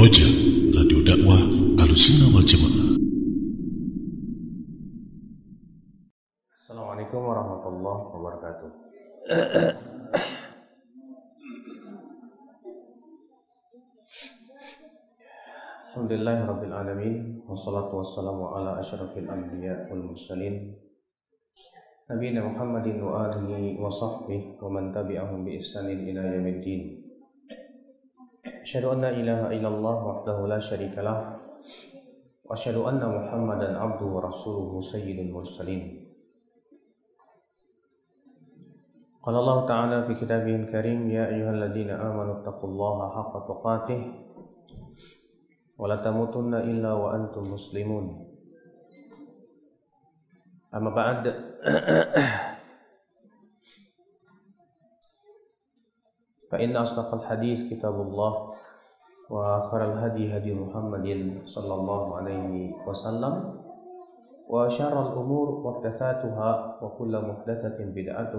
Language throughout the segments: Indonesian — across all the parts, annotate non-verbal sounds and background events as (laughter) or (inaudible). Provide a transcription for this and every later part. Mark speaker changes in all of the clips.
Speaker 1: Roja, Radio Dakwah Alusuna Wal Jamaah.
Speaker 2: Assalamualaikum warahmatullahi wabarakatuh. Rabbil Alamin Wassalatu wassalamu ala ashrafil anbiya wal mursalin Nabiina Muhammadin wa alihi wa sahbihi wa man tabi'ahum bi ihsanin ila yaumiddin أشهد أن لا إله إلا الله وحده لا شريك له وأشهد أن محمدا عبده ورسوله سيد المرسلين. قال الله تعالى في كتابه الكريم يا أيها الذين آمنوا اتقوا الله حق تقاته ولا تموتن إلا وأنتم مسلمون. أما بعد فإن أصدق الحديث كتاب الله وآخر الهدي هدي محمد صلى الله عليه وسلم وشر الأمور محدثاتها وكل محدثة بدعة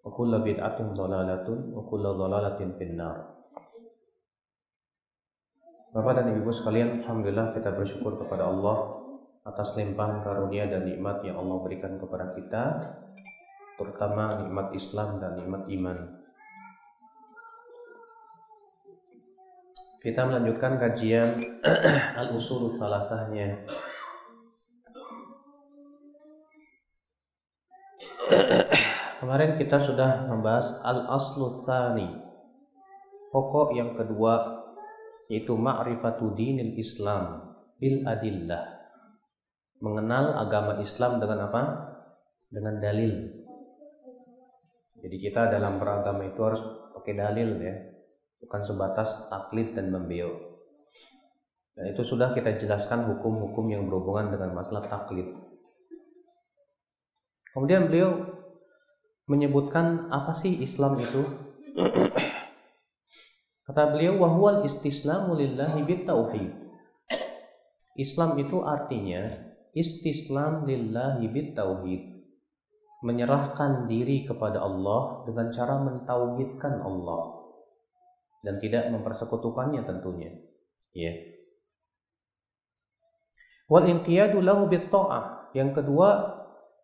Speaker 2: wa kullu bid'atin dhalalatun wa kullu dhalalatin finnar. Bapak dan Ibu sekalian, alhamdulillah kita bersyukur kepada Allah atas limpahan karunia dan nikmat yang Allah berikan kepada kita, terutama nikmat Islam dan nikmat iman. Kita melanjutkan kajian (clears throat) al-usul salasahnya (clears throat) Kemarin kita sudah membahas al-aslu tsani. Pokok yang kedua yaitu ma'rifatu dinil Islam bil adillah. Mengenal agama Islam dengan apa? Dengan dalil. Jadi kita dalam beragama itu harus pakai dalil ya. Bukan sebatas taklid dan membeo. Dan itu sudah kita jelaskan hukum-hukum yang berhubungan dengan masalah taklid. Kemudian beliau menyebutkan apa sih Islam itu? (clears throat) Kata beliau wahwal istislamu lillahi bitauhid. Islam itu artinya istislam lillahi bitauhid. Menyerahkan diri kepada Allah dengan cara mentauhidkan Allah dan tidak mempersekutukannya tentunya. Ya. Wal intiyadu lahu bitta'ah. Yang kedua,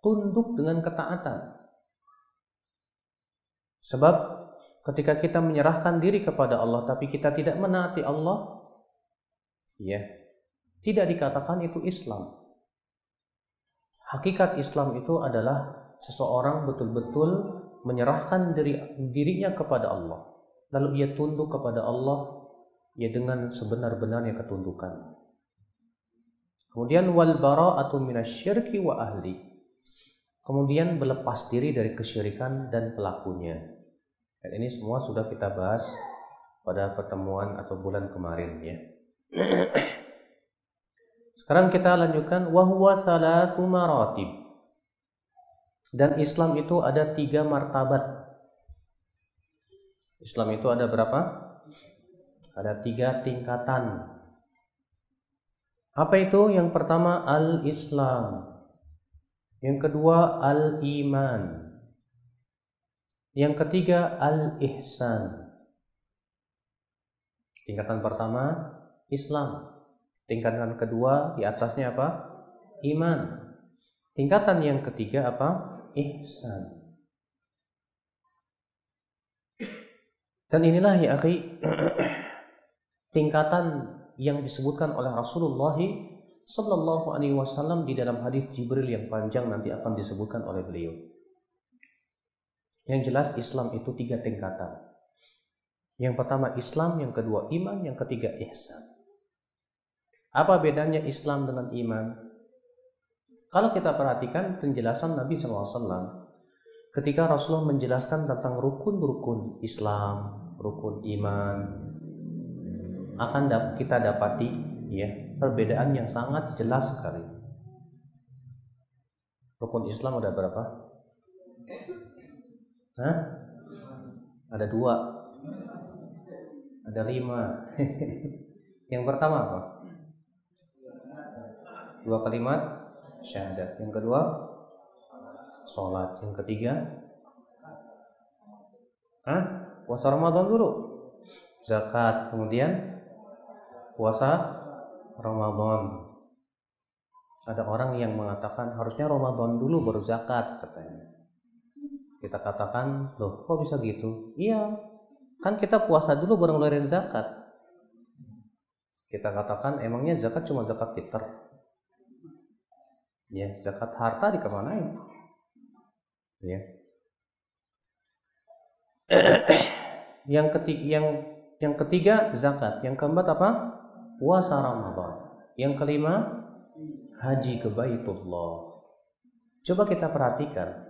Speaker 2: tunduk dengan ketaatan. Sebab ketika kita menyerahkan diri kepada Allah tapi kita tidak menaati Allah, ya, tidak dikatakan itu Islam. Hakikat Islam itu adalah seseorang betul-betul menyerahkan diri, dirinya kepada Allah. Lalu ia tunduk kepada Allah ya dengan sebenar-benarnya ketundukan. Kemudian wal bara'atu minasyirki wa ahli. Kemudian berlepas diri dari kesyirikan dan pelakunya. Dan ini semua sudah kita bahas pada pertemuan atau bulan kemarin ya. (clears throat) Sekarang kita lanjutkan wahwa salatu maratib. Dan Islam itu ada tiga martabat. Islam itu ada berapa? Ada tiga tingkatan. Apa itu? Yang pertama al-Islam. Yang kedua al-iman. Yang ketiga al-ihsan. Tingkatan pertama Islam. Tingkatan kedua di atasnya apa? Iman. Tingkatan yang ketiga apa? Ihsan. Dan inilah ya akhi (clears throat) tingkatan yang disebutkan oleh Rasulullah Sallallahu Alaihi Wasallam di dalam hadis Jibril yang panjang nanti akan disebutkan oleh beliau. Yang jelas Islam itu tiga tingkatan. Yang pertama Islam, yang kedua iman, yang ketiga ihsan. Apa bedanya Islam dengan iman? Kalau kita perhatikan penjelasan Nabi SAW, ketika Rasulullah menjelaskan tentang rukun-rukun Islam, rukun iman, akan kita dapati ya perbedaan yang sangat jelas sekali. Rukun Islam ada berapa? Hah? Ada dua. Ada lima. (laughs) yang pertama apa? Dua kalimat syahadat. Yang kedua sholat. Yang ketiga Hah? Puasa Ramadan dulu. Zakat. Kemudian puasa Ramadan. Ada orang yang mengatakan harusnya Ramadan dulu baru zakat katanya. Kita katakan, loh kok bisa gitu? Iya, kan kita puasa dulu baru ngeluarin zakat. Kita katakan emangnya zakat cuma zakat fitur. Ya, zakat harta dikemanain? Ya. (clears throat) yang ketiga, yang yang ketiga zakat, yang keempat apa? Puasa Ramadan. Yang kelima haji ke Baitullah. Coba kita perhatikan.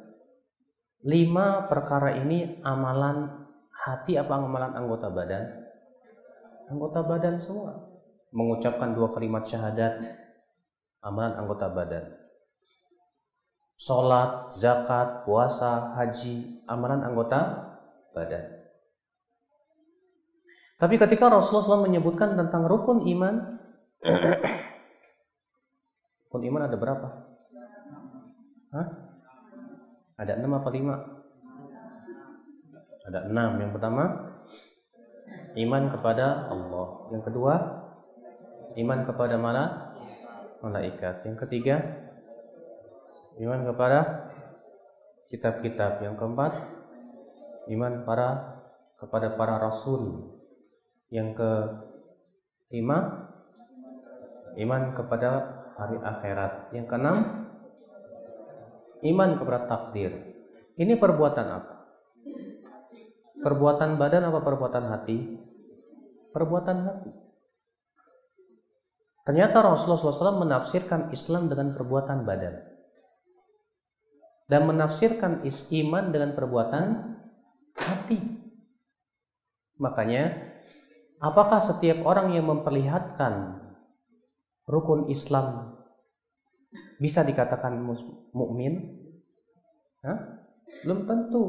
Speaker 2: Lima perkara ini amalan hati apa amalan anggota badan? Anggota badan semua. Mengucapkan dua kalimat syahadat, amalan anggota badan. Sholat, zakat, puasa, haji, amalan anggota badan. Tapi ketika Rasulullah SAW menyebutkan tentang rukun iman, (coughs) rukun iman ada berapa? Hah? Ada enam apa lima? Ada enam. Yang pertama, iman kepada Allah. Yang kedua, iman kepada mana? Malaikat. Yang ketiga, iman kepada kitab-kitab. Yang keempat, iman para kepada para rasul. Yang kelima, iman kepada hari akhirat. Yang keenam, iman kepada takdir. Ini perbuatan apa? Perbuatan badan apa perbuatan hati? Perbuatan hati. Ternyata Rasulullah SAW menafsirkan Islam dengan perbuatan badan. Dan menafsirkan iman dengan perbuatan hati. Makanya, apakah setiap orang yang memperlihatkan rukun Islam bisa dikatakan mukmin? Belum tentu.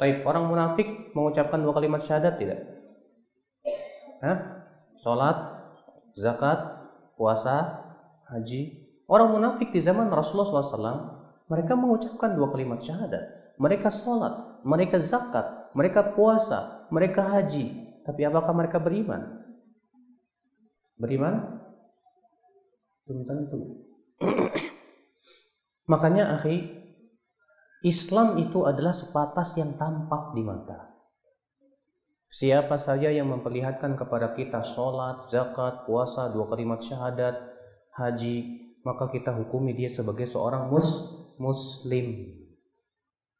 Speaker 2: Baik, orang munafik mengucapkan dua kalimat syahadat tidak? Hah? Salat, zakat, puasa, haji. Orang munafik di zaman Rasulullah SAW, mereka mengucapkan dua kalimat syahadat. Mereka sholat, mereka zakat, mereka puasa, mereka haji. Tapi apakah mereka beriman? Beriman? Belum tentu. (clears throat) Makanya akhi, Islam itu adalah sepatas yang tampak di mata. Siapa saja yang memperlihatkan kepada kita sholat, zakat, puasa, dua kalimat syahadat, haji, maka kita hukumi dia sebagai seorang mus muslim.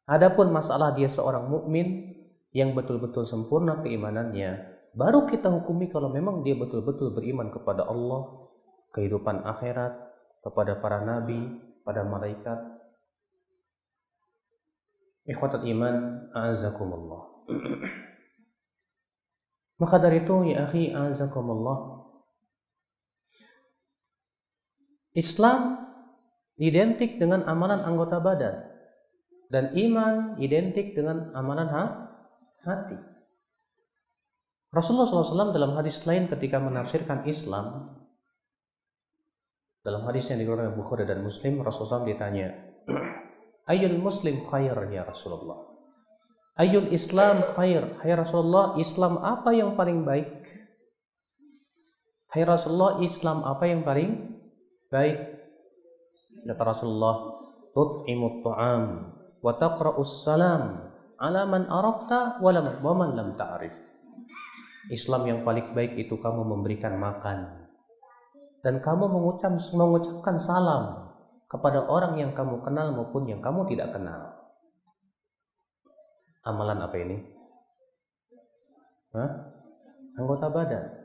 Speaker 2: Adapun masalah dia seorang mukmin yang betul-betul sempurna keimanannya, baru kita hukumi kalau memang dia betul-betul beriman kepada Allah, kehidupan akhirat, kepada para nabi, pada malaikat. Ikhwatat iman, a'azakumullah. (clears throat) Maka dari itu, ya akhi, a'azakumullah. Islam identik dengan amalan anggota badan. Dan iman identik dengan amalan ha? hati. Rasulullah SAW dalam hadis lain ketika menafsirkan Islam, dalam hadis yang dikeluarkan Bukhari dan Muslim, Rasulullah SAW ditanya, (clears throat) Ayul Muslim khair ya Rasulullah. Ayul Islam khair. Hai Rasulullah, Islam apa yang paling baik? Hai Rasulullah, Islam apa yang paling baik? Kata Rasulullah, tut'imut ta'am wa taqra'us salam ala man arafta wa man lam ta'rif. Islam yang paling baik itu kamu memberikan makan dan kamu mengucap, mengucapkan salam kepada orang yang kamu kenal maupun yang kamu tidak kenal. Amalan apa ini? Hah? Anggota badan.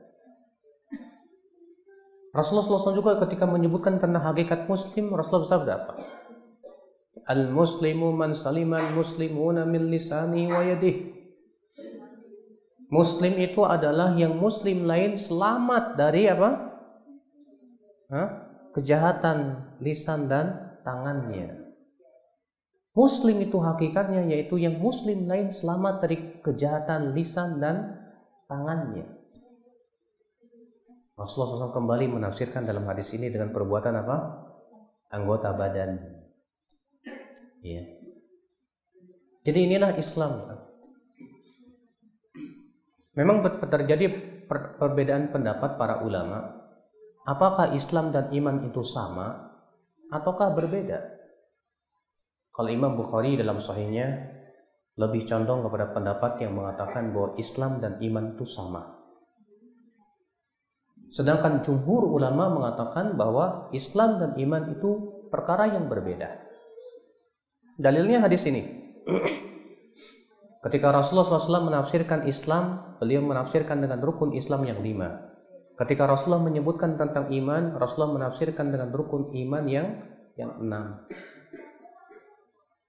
Speaker 2: Rasulullah SAW juga ketika menyebutkan tentang hakikat muslim, Rasulullah SAW apa? Al-muslimu man salimal muslimuna min lisani wa yadih. Muslim itu adalah yang muslim lain selamat dari apa? Hah? kejahatan lisan dan tangannya. Muslim itu hakikatnya yaitu yang muslim lain selamat dari kejahatan lisan dan tangannya. Rasulullah SAW kembali menafsirkan dalam hadis ini dengan perbuatan apa? Anggota badan. Ya. Jadi inilah Islam. Memang terjadi per- perbedaan pendapat para ulama, apakah Islam dan iman itu sama ataukah berbeda? Kalau Imam Bukhari dalam sahihnya lebih condong kepada pendapat yang mengatakan bahwa Islam dan iman itu sama. Sedangkan jumhur ulama mengatakan bahwa Islam dan iman itu perkara yang berbeda. Dalilnya hadis ini. (clears throat) Ketika Rasulullah SAW menafsirkan Islam, beliau menafsirkan dengan rukun Islam yang lima. Ketika Rasulullah menyebutkan tentang iman, Rasulullah menafsirkan dengan rukun iman yang yang enam.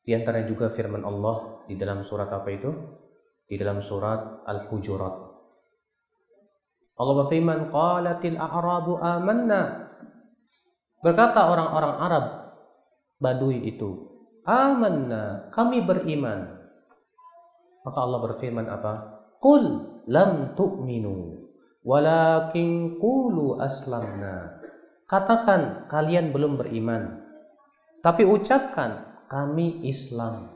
Speaker 2: Di antara juga firman Allah di dalam surat apa itu? Di dalam surat Al-Hujurat. Allah berfirman, "Qalatil a'rabu amanna." Berkata orang-orang Arab Badui itu, "Amanna, kami beriman." Maka Allah berfirman apa? Qul lam tu'minu walakin qulu aslamna. Katakan kalian belum beriman. Tapi ucapkan kami Islam.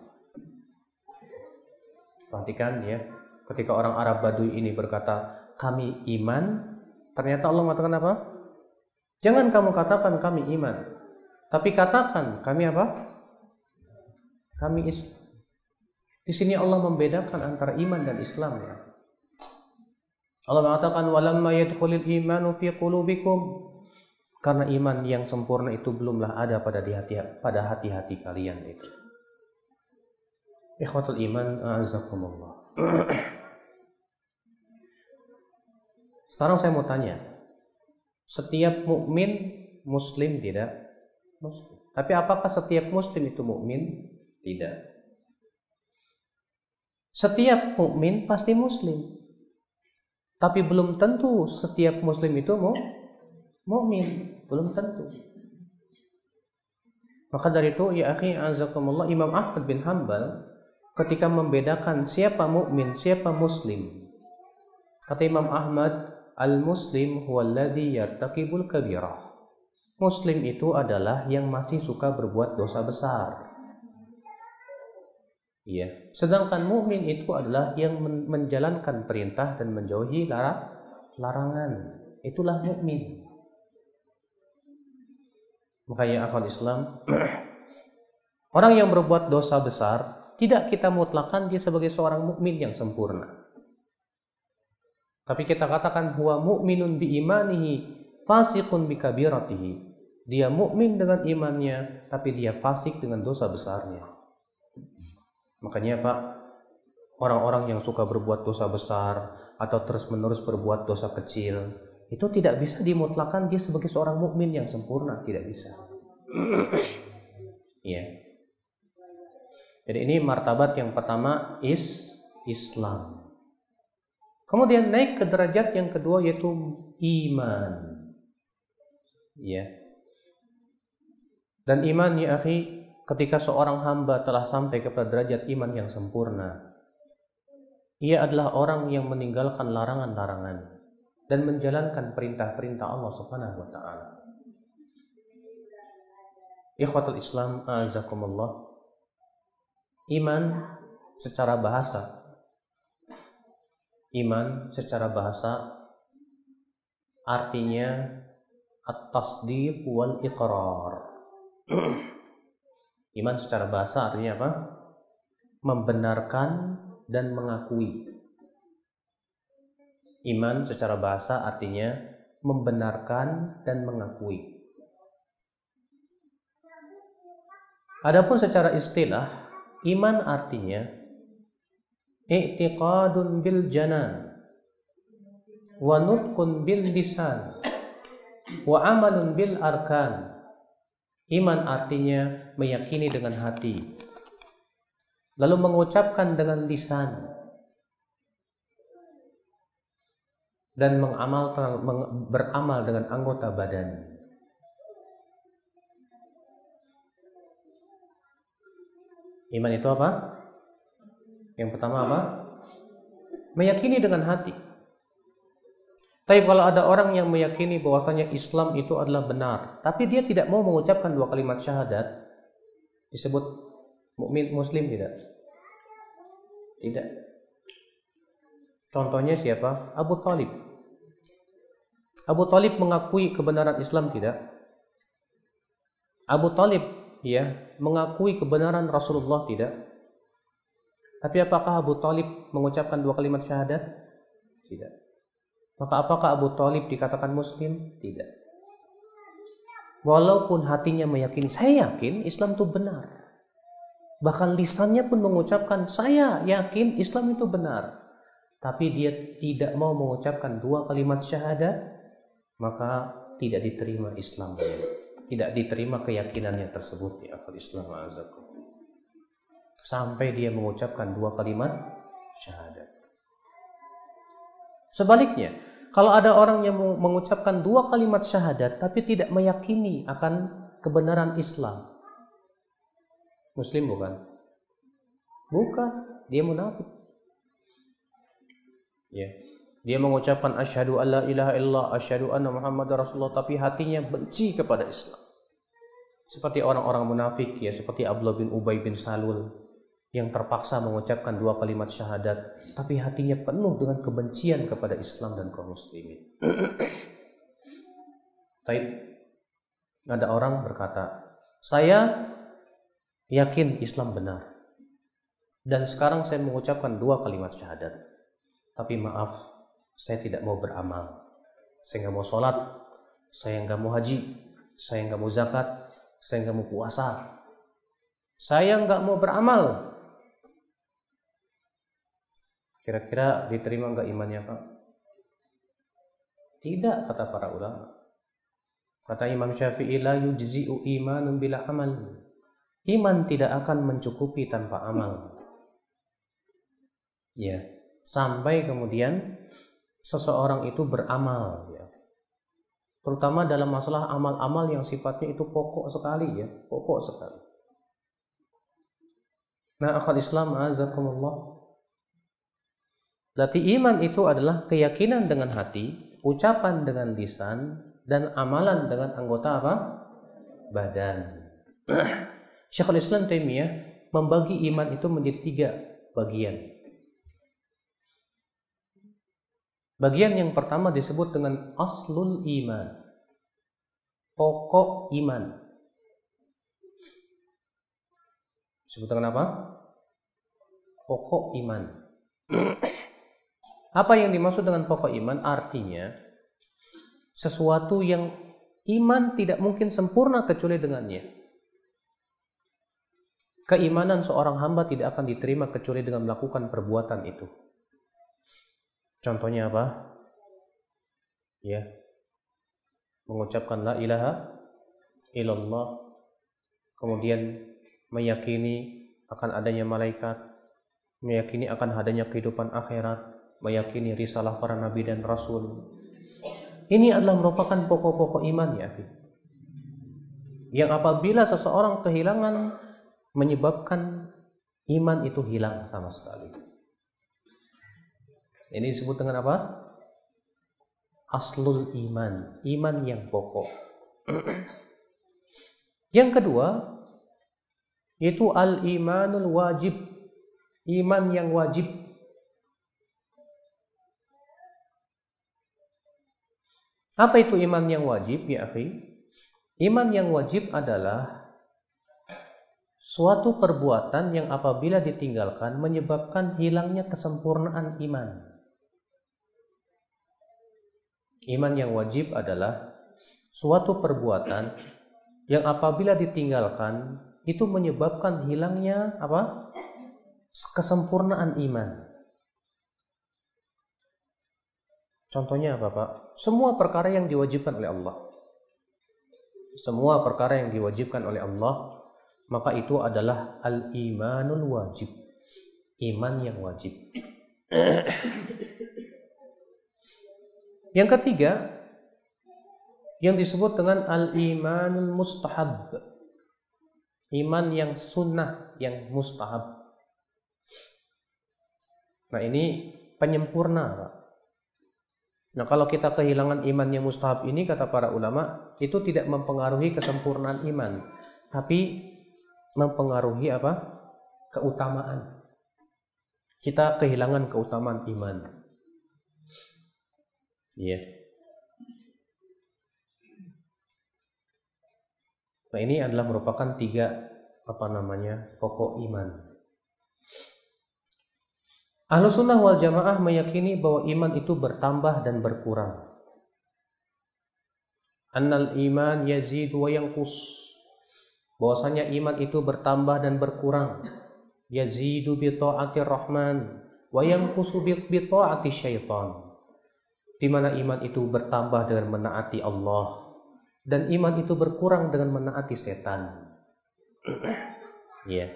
Speaker 2: Perhatikan ya, ketika orang Arab Badui ini berkata kami iman, ternyata Allah mengatakan apa? Jangan kamu katakan kami iman, tapi katakan kami apa? Kami Islam. Di sini Allah membedakan antara iman dan Islam ya. Allah mengatakan walamma yadkhulul imanu fi qulubikum karena iman yang sempurna itu belumlah ada pada di hati pada hati-hati kalian itu. Ikhwatul iman azakumullah. (clears throat) Sekarang saya mau tanya, setiap mukmin muslim tidak? Muslim. Tapi apakah setiap muslim itu mukmin? Tidak. Setiap mukmin pasti muslim. Tapi belum tentu setiap muslim itu mau mukmin, belum tentu. Maka dari itu ya akhi azakumullah Imam Ahmad bin Hambal ketika membedakan siapa mukmin, siapa muslim. Kata Imam Ahmad, al-muslim huwallazi yartaqibul kabirah. Muslim itu adalah yang masih suka berbuat dosa besar. Iya. Sedangkan mukmin itu adalah yang menjalankan perintah dan menjauhi larangan. Itulah mukmin. Makanya akal Islam (clears throat) orang yang berbuat dosa besar tidak kita mutlakan dia sebagai seorang mukmin yang sempurna. Tapi kita katakan huwa mu'minun bi imanihi fasiqun bi kabiratihi. Dia mukmin dengan imannya tapi dia fasik dengan dosa besarnya. Makanya Pak, orang-orang yang suka berbuat dosa besar atau terus-menerus berbuat dosa kecil, itu tidak bisa dimutlakan dia sebagai seorang mukmin yang sempurna, tidak bisa. (clears throat) Iya. Jadi ini martabat yang pertama is Islam. Kemudian naik ke derajat yang kedua yaitu iman. Ya. Dan iman ya akhi ketika seorang hamba telah sampai kepada derajat iman yang sempurna, ia adalah orang yang meninggalkan larangan-larangan dan menjalankan perintah-perintah Allah Subhanahu wa taala. Ikhwatul Islam azakumullah. Iman secara bahasa Iman secara bahasa artinya at-tasdiq wal iqrar. (clears throat) Iman secara bahasa artinya apa? Membenarkan dan mengakui. Iman secara bahasa artinya membenarkan dan mengakui. Adapun secara istilah, iman artinya i'tiqadun bil janan wa nutqun bil lisan wa amalun bil arkan Iman artinya meyakini dengan hati, lalu mengucapkan dengan lisan, dan mengamal beramal dengan anggota badan. Iman itu apa? Yang pertama apa? Meyakini dengan hati. Tapi kalau ada orang yang meyakini bahwasanya Islam itu adalah benar, tapi dia tidak mau mengucapkan dua kalimat syahadat, disebut mukmin muslim tidak? Tidak. Contohnya siapa? Abu Talib. Abu Talib mengakui kebenaran Islam tidak? Abu Talib ya mengakui kebenaran Rasulullah tidak? Tapi apakah Abu Talib mengucapkan dua kalimat syahadat? Tidak. Maka apakah Abu Talib dikatakan muslim? Tidak. Walaupun hatinya meyakini, saya yakin Islam itu benar. Bahkan lisannya pun mengucapkan, saya yakin Islam itu benar. Tapi dia tidak mau mengucapkan dua kalimat syahadat, maka tidak diterima Islamnya. Tidak diterima keyakinannya tersebut ya Islam azakum. Sampai dia mengucapkan dua kalimat syahadat. Sebaliknya, kalau ada orang yang mengucapkan dua kalimat syahadat tapi tidak meyakini akan kebenaran Islam. Muslim bukan? Bukan, dia munafik. Ya. Dia mengucapkan asyhadu alla ilaha illallah, asyhadu anna Muhammad Rasulullah tapi hatinya benci kepada Islam. Seperti orang-orang munafik ya, seperti Abdullah bin Ubay bin Salul yang terpaksa mengucapkan dua kalimat syahadat tapi hatinya penuh dengan kebencian kepada Islam dan kaum muslimin. (clears throat) Taib. Ada orang berkata, "Saya yakin Islam benar." Dan sekarang saya mengucapkan dua kalimat syahadat. Tapi maaf, saya tidak mau beramal. Saya nggak mau sholat, saya nggak mau haji, saya nggak mau zakat, saya nggak mau puasa. Saya nggak mau beramal, Kira-kira diterima nggak imannya Pak? Tidak kata para ulama. Kata Imam Syafi'i la yujzi'u imanun bila amal. Iman tidak akan mencukupi tanpa amal. Ya, sampai kemudian seseorang itu beramal ya. Terutama dalam masalah amal-amal yang sifatnya itu pokok sekali ya, pokok sekali. Nah, akal Islam azakumullah Berarti iman itu adalah keyakinan dengan hati, ucapan dengan lisan, dan amalan dengan anggota apa? Badan. (clears throat) Syekhul Islam Taimiyah membagi iman itu menjadi tiga bagian. Bagian yang pertama disebut dengan aslul iman. Pokok iman. Disebut dengan apa? Pokok iman. (clears throat) Apa yang dimaksud dengan pokok iman? Artinya sesuatu yang iman tidak mungkin sempurna kecuali dengannya. Keimanan seorang hamba tidak akan diterima kecuali dengan melakukan perbuatan itu. Contohnya apa? Ya. Mengucapkan la ilaha illallah. Kemudian meyakini akan adanya malaikat, meyakini akan adanya kehidupan akhirat, meyakini risalah para nabi dan rasul. Ini adalah merupakan pokok-pokok iman ya. Yang apabila seseorang kehilangan menyebabkan iman itu hilang sama sekali. Ini disebut dengan apa? Aslul iman, iman yang pokok. yang kedua, yaitu al-imanul wajib, iman yang wajib Apa itu iman yang wajib ya akhi? Iman yang wajib adalah suatu perbuatan yang apabila ditinggalkan menyebabkan hilangnya kesempurnaan iman. Iman yang wajib adalah suatu perbuatan yang apabila ditinggalkan itu menyebabkan hilangnya apa? kesempurnaan iman. Contohnya apa Pak? Semua perkara yang diwajibkan oleh Allah. Semua perkara yang diwajibkan oleh Allah, maka itu adalah al-imanul wajib. Iman yang wajib. yang ketiga, yang disebut dengan al-imanul mustahab. Iman yang sunnah, yang mustahab. Nah ini penyempurna Pak Nah, kalau kita kehilangan iman yang mustahab ini kata para ulama, itu tidak mempengaruhi kesempurnaan iman, tapi mempengaruhi apa? keutamaan. Kita kehilangan keutamaan iman. Iya. Yeah. Nah, ini adalah merupakan tiga apa namanya? pokok iman. Ahlu sunnah wal jamaah meyakini bahwa iman itu bertambah dan berkurang. Annal iman yazid wa yanqus. Bahwasanya iman itu bertambah dan berkurang. Yazidu bi ta'ati rahman wa yanqusu bi ta'ati syaitan. Di mana iman itu bertambah dengan menaati Allah dan iman itu berkurang dengan menaati setan. (clears throat) Ya. yeah.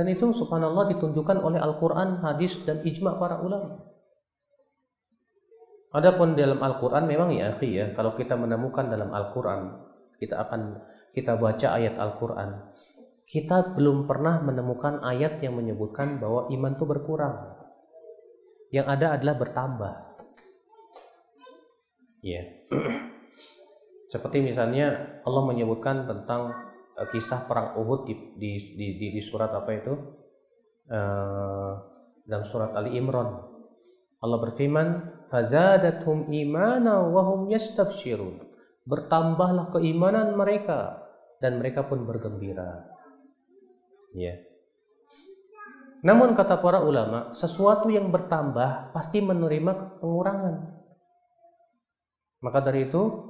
Speaker 2: Dan itu subhanallah ditunjukkan oleh Al-Quran, hadis, dan ijma para ulama. Adapun dalam Al-Quran memang ya akhi ya, kalau kita menemukan dalam Al-Quran, kita akan kita baca ayat Al-Quran, kita belum pernah menemukan ayat yang menyebutkan bahwa iman itu berkurang. Yang ada adalah bertambah. Ya. Yeah. (clears throat) Seperti misalnya Allah menyebutkan tentang kisah perang Uhud di di di, di, di surat apa itu? Uh, dalam surat Ali Imran. Allah berfirman, "Fazadathum imana wa hum yastabshirun." Bertambahlah keimanan mereka dan mereka pun bergembira. Ya. Yeah. Namun kata para ulama, sesuatu yang bertambah pasti menerima pengurangan. Maka dari itu,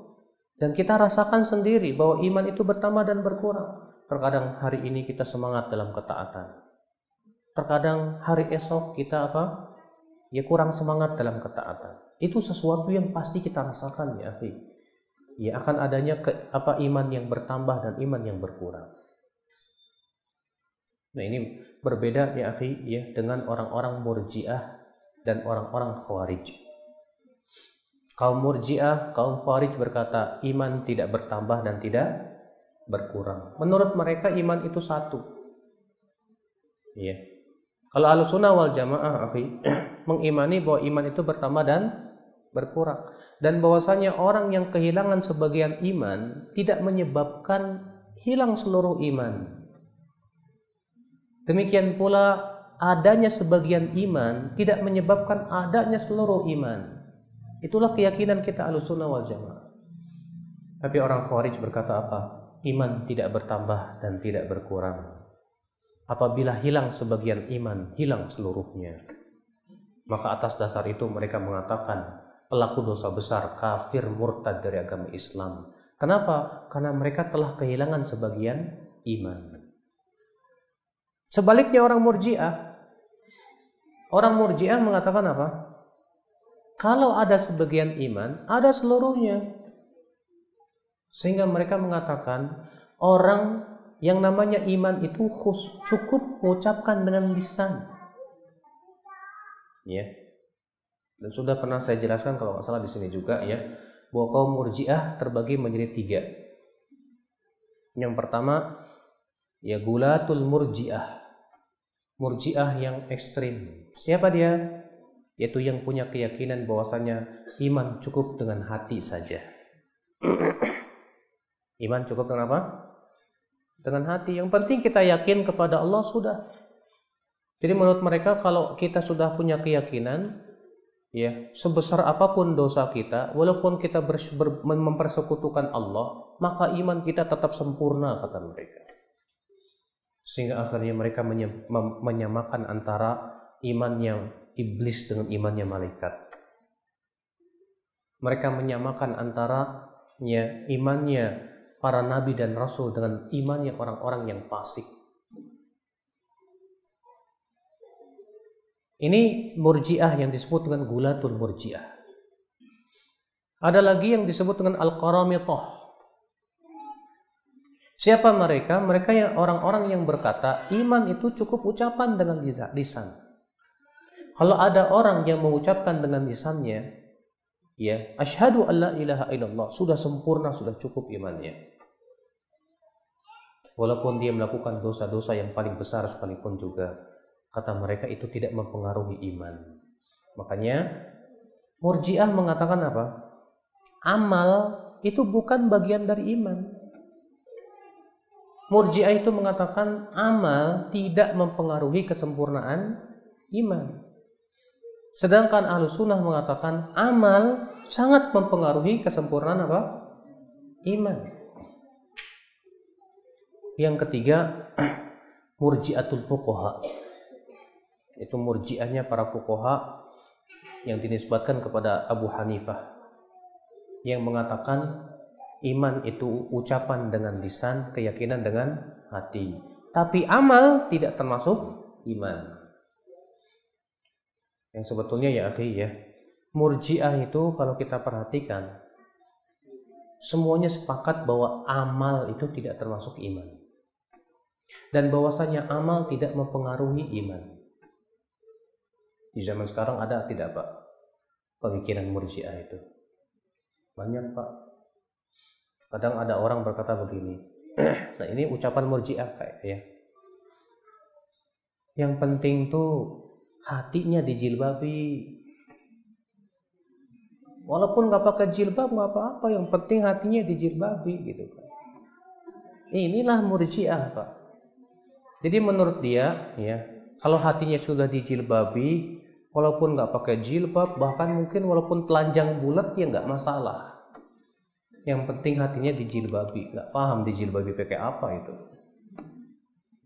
Speaker 2: dan kita rasakan sendiri bahwa iman itu bertambah dan berkurang. Terkadang hari ini kita semangat dalam ketaatan. Terkadang hari esok kita apa? Ya kurang semangat dalam ketaatan. Itu sesuatu yang pasti kita rasakan ya. Ya akan adanya ke, apa iman yang bertambah dan iman yang berkurang. Nah ini berbeda ya akhi ya dengan orang-orang murjiah dan orang-orang khawarij. Kaum Murji'ah, kaum Khawarij berkata iman tidak bertambah dan tidak berkurang. Menurut mereka iman itu satu. Iya. Kalau Ahlussunnah wal Jamaah, akhi, (clears throat) mengimani bahwa iman itu bertambah dan berkurang dan bahwasanya orang yang kehilangan sebagian iman tidak menyebabkan hilang seluruh iman. Demikian pula adanya sebagian iman tidak menyebabkan adanya seluruh iman. Itulah keyakinan kita alusunnah wal jamaah. Tapi orang Khawarij berkata apa? Iman tidak bertambah dan tidak berkurang. Apabila hilang sebagian iman, hilang seluruhnya. Maka atas dasar itu mereka mengatakan pelaku dosa besar, kafir, murtad dari agama Islam. Kenapa? Karena mereka telah kehilangan sebagian iman. Sebaliknya orang murjiah, orang murjiah mengatakan apa? Kalau ada sebagian iman, ada seluruhnya. Sehingga mereka mengatakan orang yang namanya iman itu khus, cukup mengucapkan dengan lisan. Ya. Dan sudah pernah saya jelaskan kalau nggak salah di sini juga ya, bahwa kaum murjiah terbagi menjadi tiga. Yang pertama ya gulatul murjiah. Murjiah yang ekstrim. Siapa dia? Yaitu yang punya keyakinan bahwasanya iman cukup dengan hati saja. (clears throat) iman cukup dengan apa? Dengan hati. Yang penting kita yakin kepada Allah sudah. Jadi menurut mereka kalau kita sudah punya keyakinan, ya sebesar apa pun dosa kita, walaupun kita mempersekutukan Allah, maka iman kita tetap sempurna kata mereka. Sehingga akhirnya mereka menyamakan antara iman yang iblis dengan imannya malaikat. Mereka menyamakan antara imannya para nabi dan rasul dengan imannya orang-orang yang fasik. Ini murjiah yang disebut dengan gulatul murjiah. Ada lagi yang disebut dengan al-qaramitah. Siapa mereka? Mereka yang orang-orang yang berkata iman itu cukup ucapan dengan lisan. Kalau ada orang yang mengucapkan dengan lisannya, ya, asyhadu alla ilaha illallah, sudah sempurna, sudah cukup imannya. Walaupun dia melakukan dosa-dosa yang paling besar sekalipun juga, kata mereka itu tidak mempengaruhi iman. Makanya Murji'ah mengatakan apa? Amal itu bukan bagian dari iman. Murji'ah itu mengatakan amal tidak mempengaruhi kesempurnaan iman. Sedangkan ahlu sunnah mengatakan amal sangat mempengaruhi kesempurnaan apa? Iman. Yang ketiga, (clears throat) murjiatul fuqaha. Itu murjiahnya para fuqaha yang dinisbatkan kepada Abu Hanifah yang mengatakan iman itu ucapan dengan lisan, keyakinan dengan hati. Tapi amal tidak termasuk iman. Yang sebetulnya ya akhi ya, murjiah itu kalau kita perhatikan semuanya sepakat bahwa amal itu tidak termasuk iman. Dan bahwasanya amal tidak mempengaruhi iman. Di zaman sekarang ada tidak Pak pemikiran murjiah itu? Banyak Pak. Kadang ada orang berkata begini. (clears throat) nah ini ucapan murjiah kayak ya. Yang penting tuh hatinya dijilbabi walaupun nggak pakai jilbab nggak apa-apa. Yang penting hatinya dijilbabi gitu kan inilah murjiah pak. Jadi menurut dia ya kalau hatinya sudah dijilbabi walaupun nggak pakai jilbab bahkan mungkin walaupun telanjang bulat ya nggak masalah. Yang penting hatinya dijilbabi nggak paham dijilbabi pakai apa itu.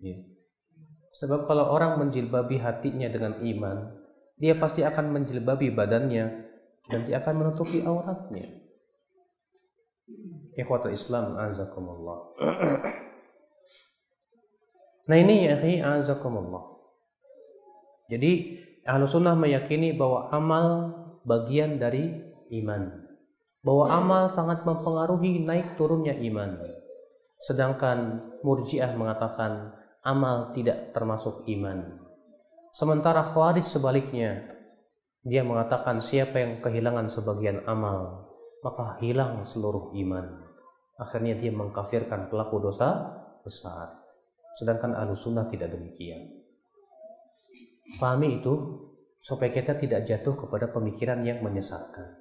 Speaker 2: Ya. Sebab kalau orang menjilbabi hatinya dengan iman, dia pasti akan menjilbabi badannya dan dia akan menutupi auratnya. Ikhwatul Islam azakumullah. (clears throat) nah ini ya akhi azakumullah. Jadi ahlu sunnah meyakini bahwa amal bagian dari iman. Bahwa amal sangat mempengaruhi naik turunnya iman. Sedangkan murjiah mengatakan amal tidak termasuk iman. Sementara Khawarij sebaliknya, dia mengatakan siapa yang kehilangan sebagian amal, maka hilang seluruh iman. Akhirnya dia mengkafirkan pelaku dosa besar. Sedangkan ahlu sunnah tidak demikian. Pahami itu supaya kita tidak jatuh kepada pemikiran yang menyesatkan.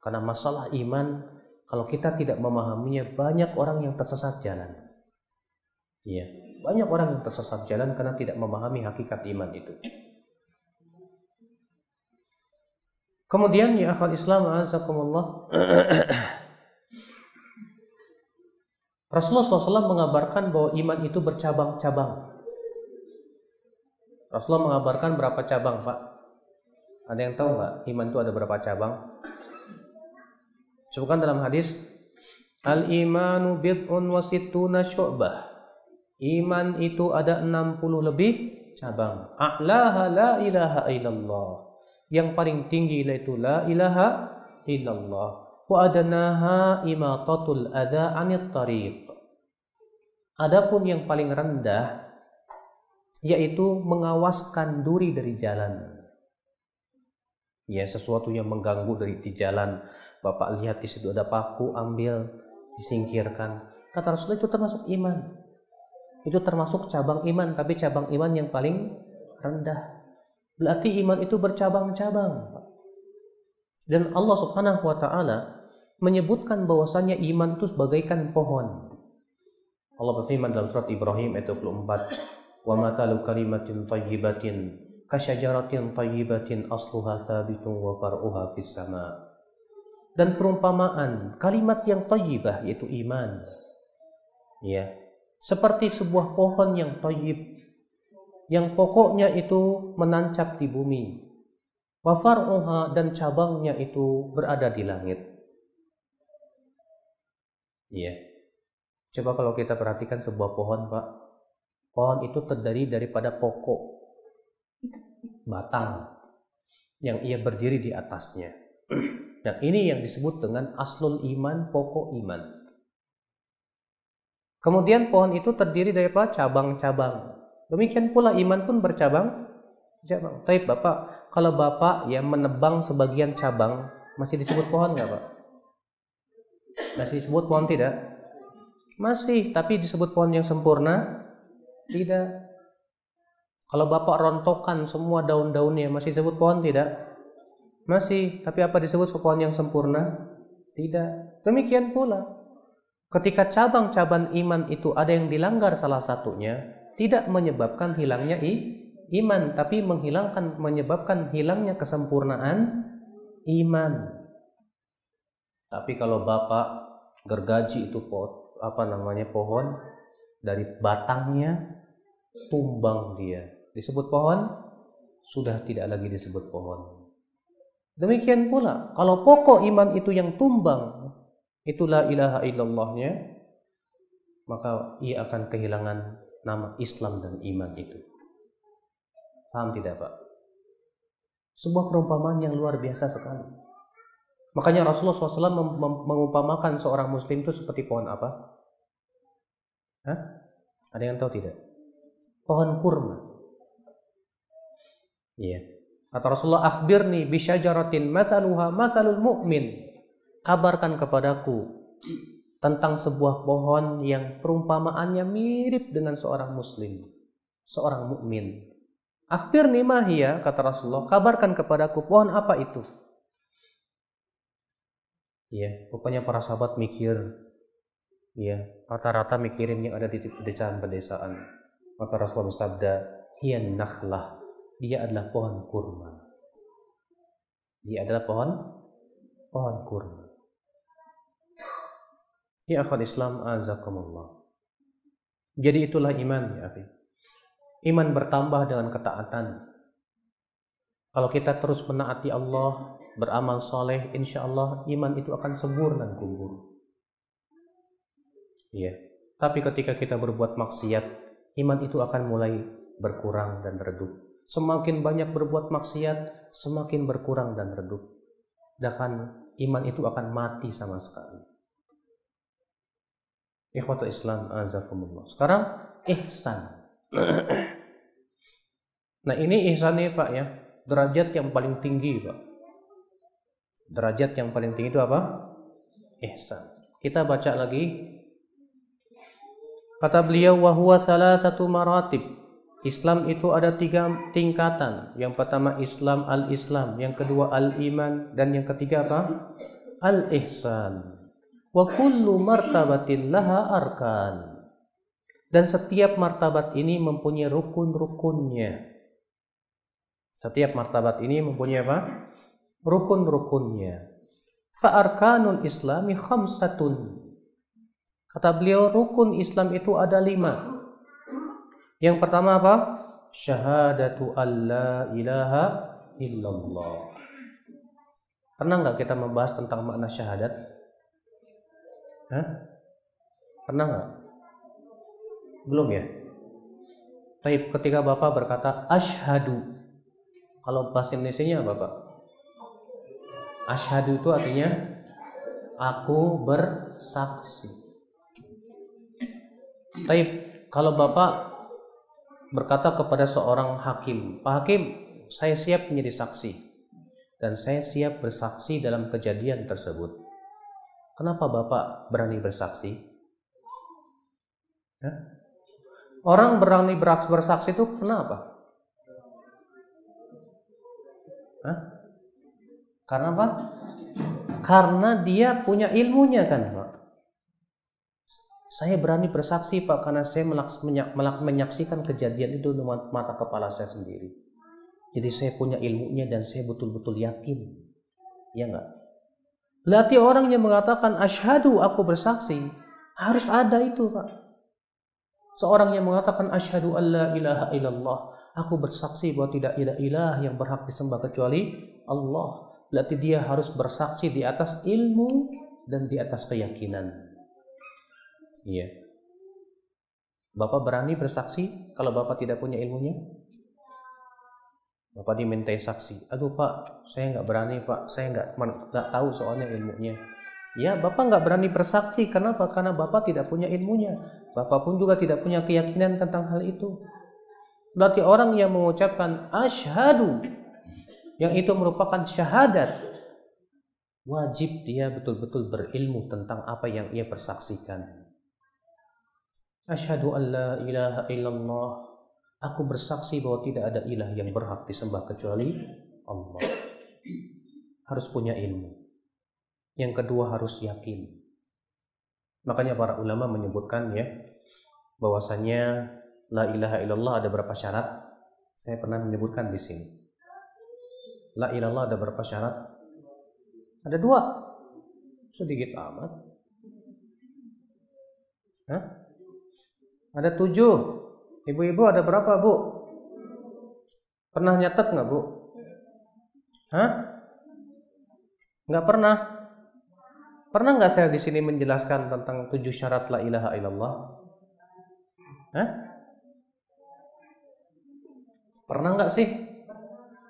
Speaker 2: Karena masalah iman, kalau kita tidak memahaminya, banyak orang yang tersesat jalan. Iya. Banyak orang yang tersesat jalan karena tidak memahami hakikat iman itu. Kemudian ya akhwat Islam azakumullah (clears throat) Rasulullah SAW mengabarkan bahwa iman itu bercabang-cabang. Rasulullah mengabarkan berapa cabang, Pak? Ada yang tahu nggak iman itu ada berapa cabang? Sebutkan dalam hadis, Al-imanu bid'un wasituna syu'bah. Iman itu ada 60 lebih cabang. A'laha la ilaha illallah. Yang paling tinggi yaitu la ilaha illallah. Wa adanaha imatatul adha anit tariq. Adapun yang paling rendah yaitu mengawaskan duri dari jalan. Ya, sesuatu yang mengganggu dari di jalan. Bapak lihat di situ ada paku, ambil, disingkirkan. Kata Rasulullah itu termasuk iman itu termasuk cabang iman tapi cabang iman yang paling rendah. Berarti iman itu bercabang-cabang dan Allah Subhanahu wa taala menyebutkan bahwasanya iman itu sebagaikan pohon. Allah berfirman dalam surat Ibrahim ayat 24 wa mathalu kalimatin tayyibatin kasyajaratin tayyibatin asluha thabitun wa far'uha fis sama. Dan perumpamaan kalimat yang tayyibah yaitu iman. Ya seperti sebuah pohon yang toyib yang pokoknya itu menancap di bumi. Wafar'uha dan cabangnya itu berada di langit. Iya. Coba kalau kita perhatikan sebuah pohon pak. Pohon itu terdiri daripada pokok batang yang ia berdiri di atasnya. (clears throat) Dan ini yang disebut dengan aslul iman pokok iman Kemudian pohon itu terdiri dari apa? Cabang-cabang. Demikian pula iman pun bercabang. Cabang. Tapi Bapak, kalau Bapak yang menebang sebagian cabang, masih disebut pohon nggak Pak? Masih disebut pohon tidak? Masih, tapi disebut pohon yang sempurna? Tidak. Kalau Bapak rontokan semua daun-daunnya, masih disebut pohon tidak? Masih, tapi apa disebut pohon yang sempurna? Tidak. Demikian pula Ketika cabang-cabang iman itu ada yang dilanggar salah satunya, tidak menyebabkan hilangnya i, iman, tapi menghilangkan menyebabkan hilangnya kesempurnaan iman. Tapi kalau bapak gergaji itu pot, apa namanya pohon, dari batangnya tumbang dia. Disebut pohon, sudah tidak lagi disebut pohon. Demikian pula, kalau pokok iman itu yang tumbang, itulah ilaha illallahnya, maka ia akan kehilangan nama Islam dan iman itu. Paham tidak Pak? Sebuah perumpamaan yang luar biasa sekali. Makanya Rasulullah SAW mengumpamakan seorang muslim itu seperti pohon apa? Hah? Ada yang tahu tidak? Pohon kurma. Iya. Atau Rasulullah akhbirni bisyajaratin mathaluha mathalul mu'min. Kabarkan kepadaku tentang sebuah pohon yang perumpamaannya mirip dengan seorang muslim, seorang mukmin. Akhbirni mahia kata Rasulullah, kabarkan kepadaku pohon apa itu? Iya, rupanya para sahabat mikir, Iya, rata-rata mikirin yang ada di pedesaan-pedesaan. Maka Rasulullah bersabda, "Hiya nakhlah." Dia adalah pohon kurma. Dia adalah pohon pohon kurma. Ya akhwat Islam azakumullah. Jadi itulah iman ya akhi. Iman bertambah dengan ketaatan. Kalau kita terus menaati Allah, beramal soleh, insya Allah iman itu akan subur dan kubur. Iya. Tapi ketika kita berbuat maksiat, iman itu akan mulai berkurang dan redup. Semakin banyak berbuat maksiat, semakin berkurang dan redup. Bahkan iman itu akan mati sama sekali. Ikhwatul Islam azakumullah. Sekarang ihsan. (clears throat) nah ini ihsan nih Pak ya, derajat yang paling tinggi Pak. Derajat yang paling tinggi itu apa? Ihsan. Kita baca lagi Kata beliau wahwa salah satu maratib. Islam itu ada tiga tingkatan. Yang pertama Islam al-Islam, yang kedua al-iman dan yang ketiga apa? Al-ihsan. Wa kullu martabatin laha arkan. Dan setiap martabat ini mempunyai rukun-rukunnya. Setiap martabat ini mempunyai apa? Rukun-rukunnya. Fa arkanul islami khamsatun Kata beliau, rukun Islam itu ada lima. Yang pertama apa? Syahadatu alla ilaha illallah. Pernah nggak kita membahas tentang makna syahadat? Hah? Pernah nggak? Belum ya? Tapi ketika Bapak berkata ashadu, kalau bahasa Indonesia apa Pak? Ashadu itu artinya aku bersaksi. Tapi kalau Bapak berkata kepada seorang hakim, Pak Hakim, saya siap menjadi saksi dan saya siap bersaksi dalam kejadian tersebut. Kenapa Bapak berani bersaksi? Hah? Orang berani bersaksi itu kenapa? Hah? Karena apa? Karena dia punya ilmunya kan, Pak. Saya berani bersaksi Pak karena saya menyaksikan kejadian itu dengan mata kepala saya sendiri. Jadi saya punya ilmunya dan saya betul-betul yakin. Ya enggak? Latih orang yang mengatakan asyhadu aku bersaksi harus ada itu Pak. Seorang yang mengatakan asyhadu alla ilaha illallah aku bersaksi bahwa tidak ada ilah yang berhak disembah kecuali Allah. Berarti dia harus bersaksi di atas ilmu dan di atas keyakinan. Iya. Bapak berani bersaksi kalau Bapak tidak punya ilmunya? Bapak dimintai saksi. Aduh Pak, saya nggak berani Pak. Saya nggak nggak tahu soalnya ilmunya. Ya, Bapak nggak berani bersaksi. Kenapa? Karena Bapak tidak punya ilmunya. Bapak pun juga tidak punya keyakinan tentang hal itu. Berarti orang yang mengucapkan asyhadu yang itu merupakan syahadat wajib dia betul-betul berilmu tentang apa yang ia persaksikan. Asyhadu an la ilaha illallah. Aku bersaksi bahwa tidak ada ilah yang berhak disembah kecuali Allah. Harus punya ilmu. Yang kedua harus yakin. Makanya para ulama menyebutkan ya bahwasanya la ilaha illallah ada berapa syarat? Saya pernah menyebutkan di sini. La ilallah ada berapa syarat? Ada dua. Sedikit amat. Hah? Ada tujuh. Ibu-ibu ada berapa bu? Pernah nyatet nggak bu? Hah? Nggak pernah. Pernah nggak saya di sini menjelaskan tentang tujuh syarat la ilaha illallah? Hah? Pernah nggak sih?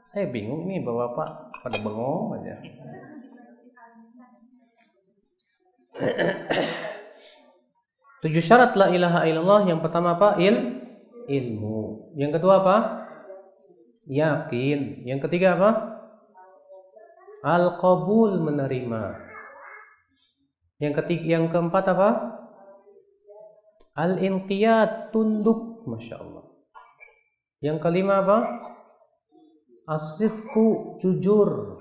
Speaker 2: Saya bingung nih bapak-bapak pada bengong aja. (coughs) Tujuh syarat la ilaha illallah yang pertama apa? Il ilmu. Yang kedua apa? Yakin. Yang ketiga apa? Al-qabul menerima. Yang ketiga yang keempat apa? Al-inqiyad tunduk, Masya Allah. Yang kelima apa? Asidku jujur.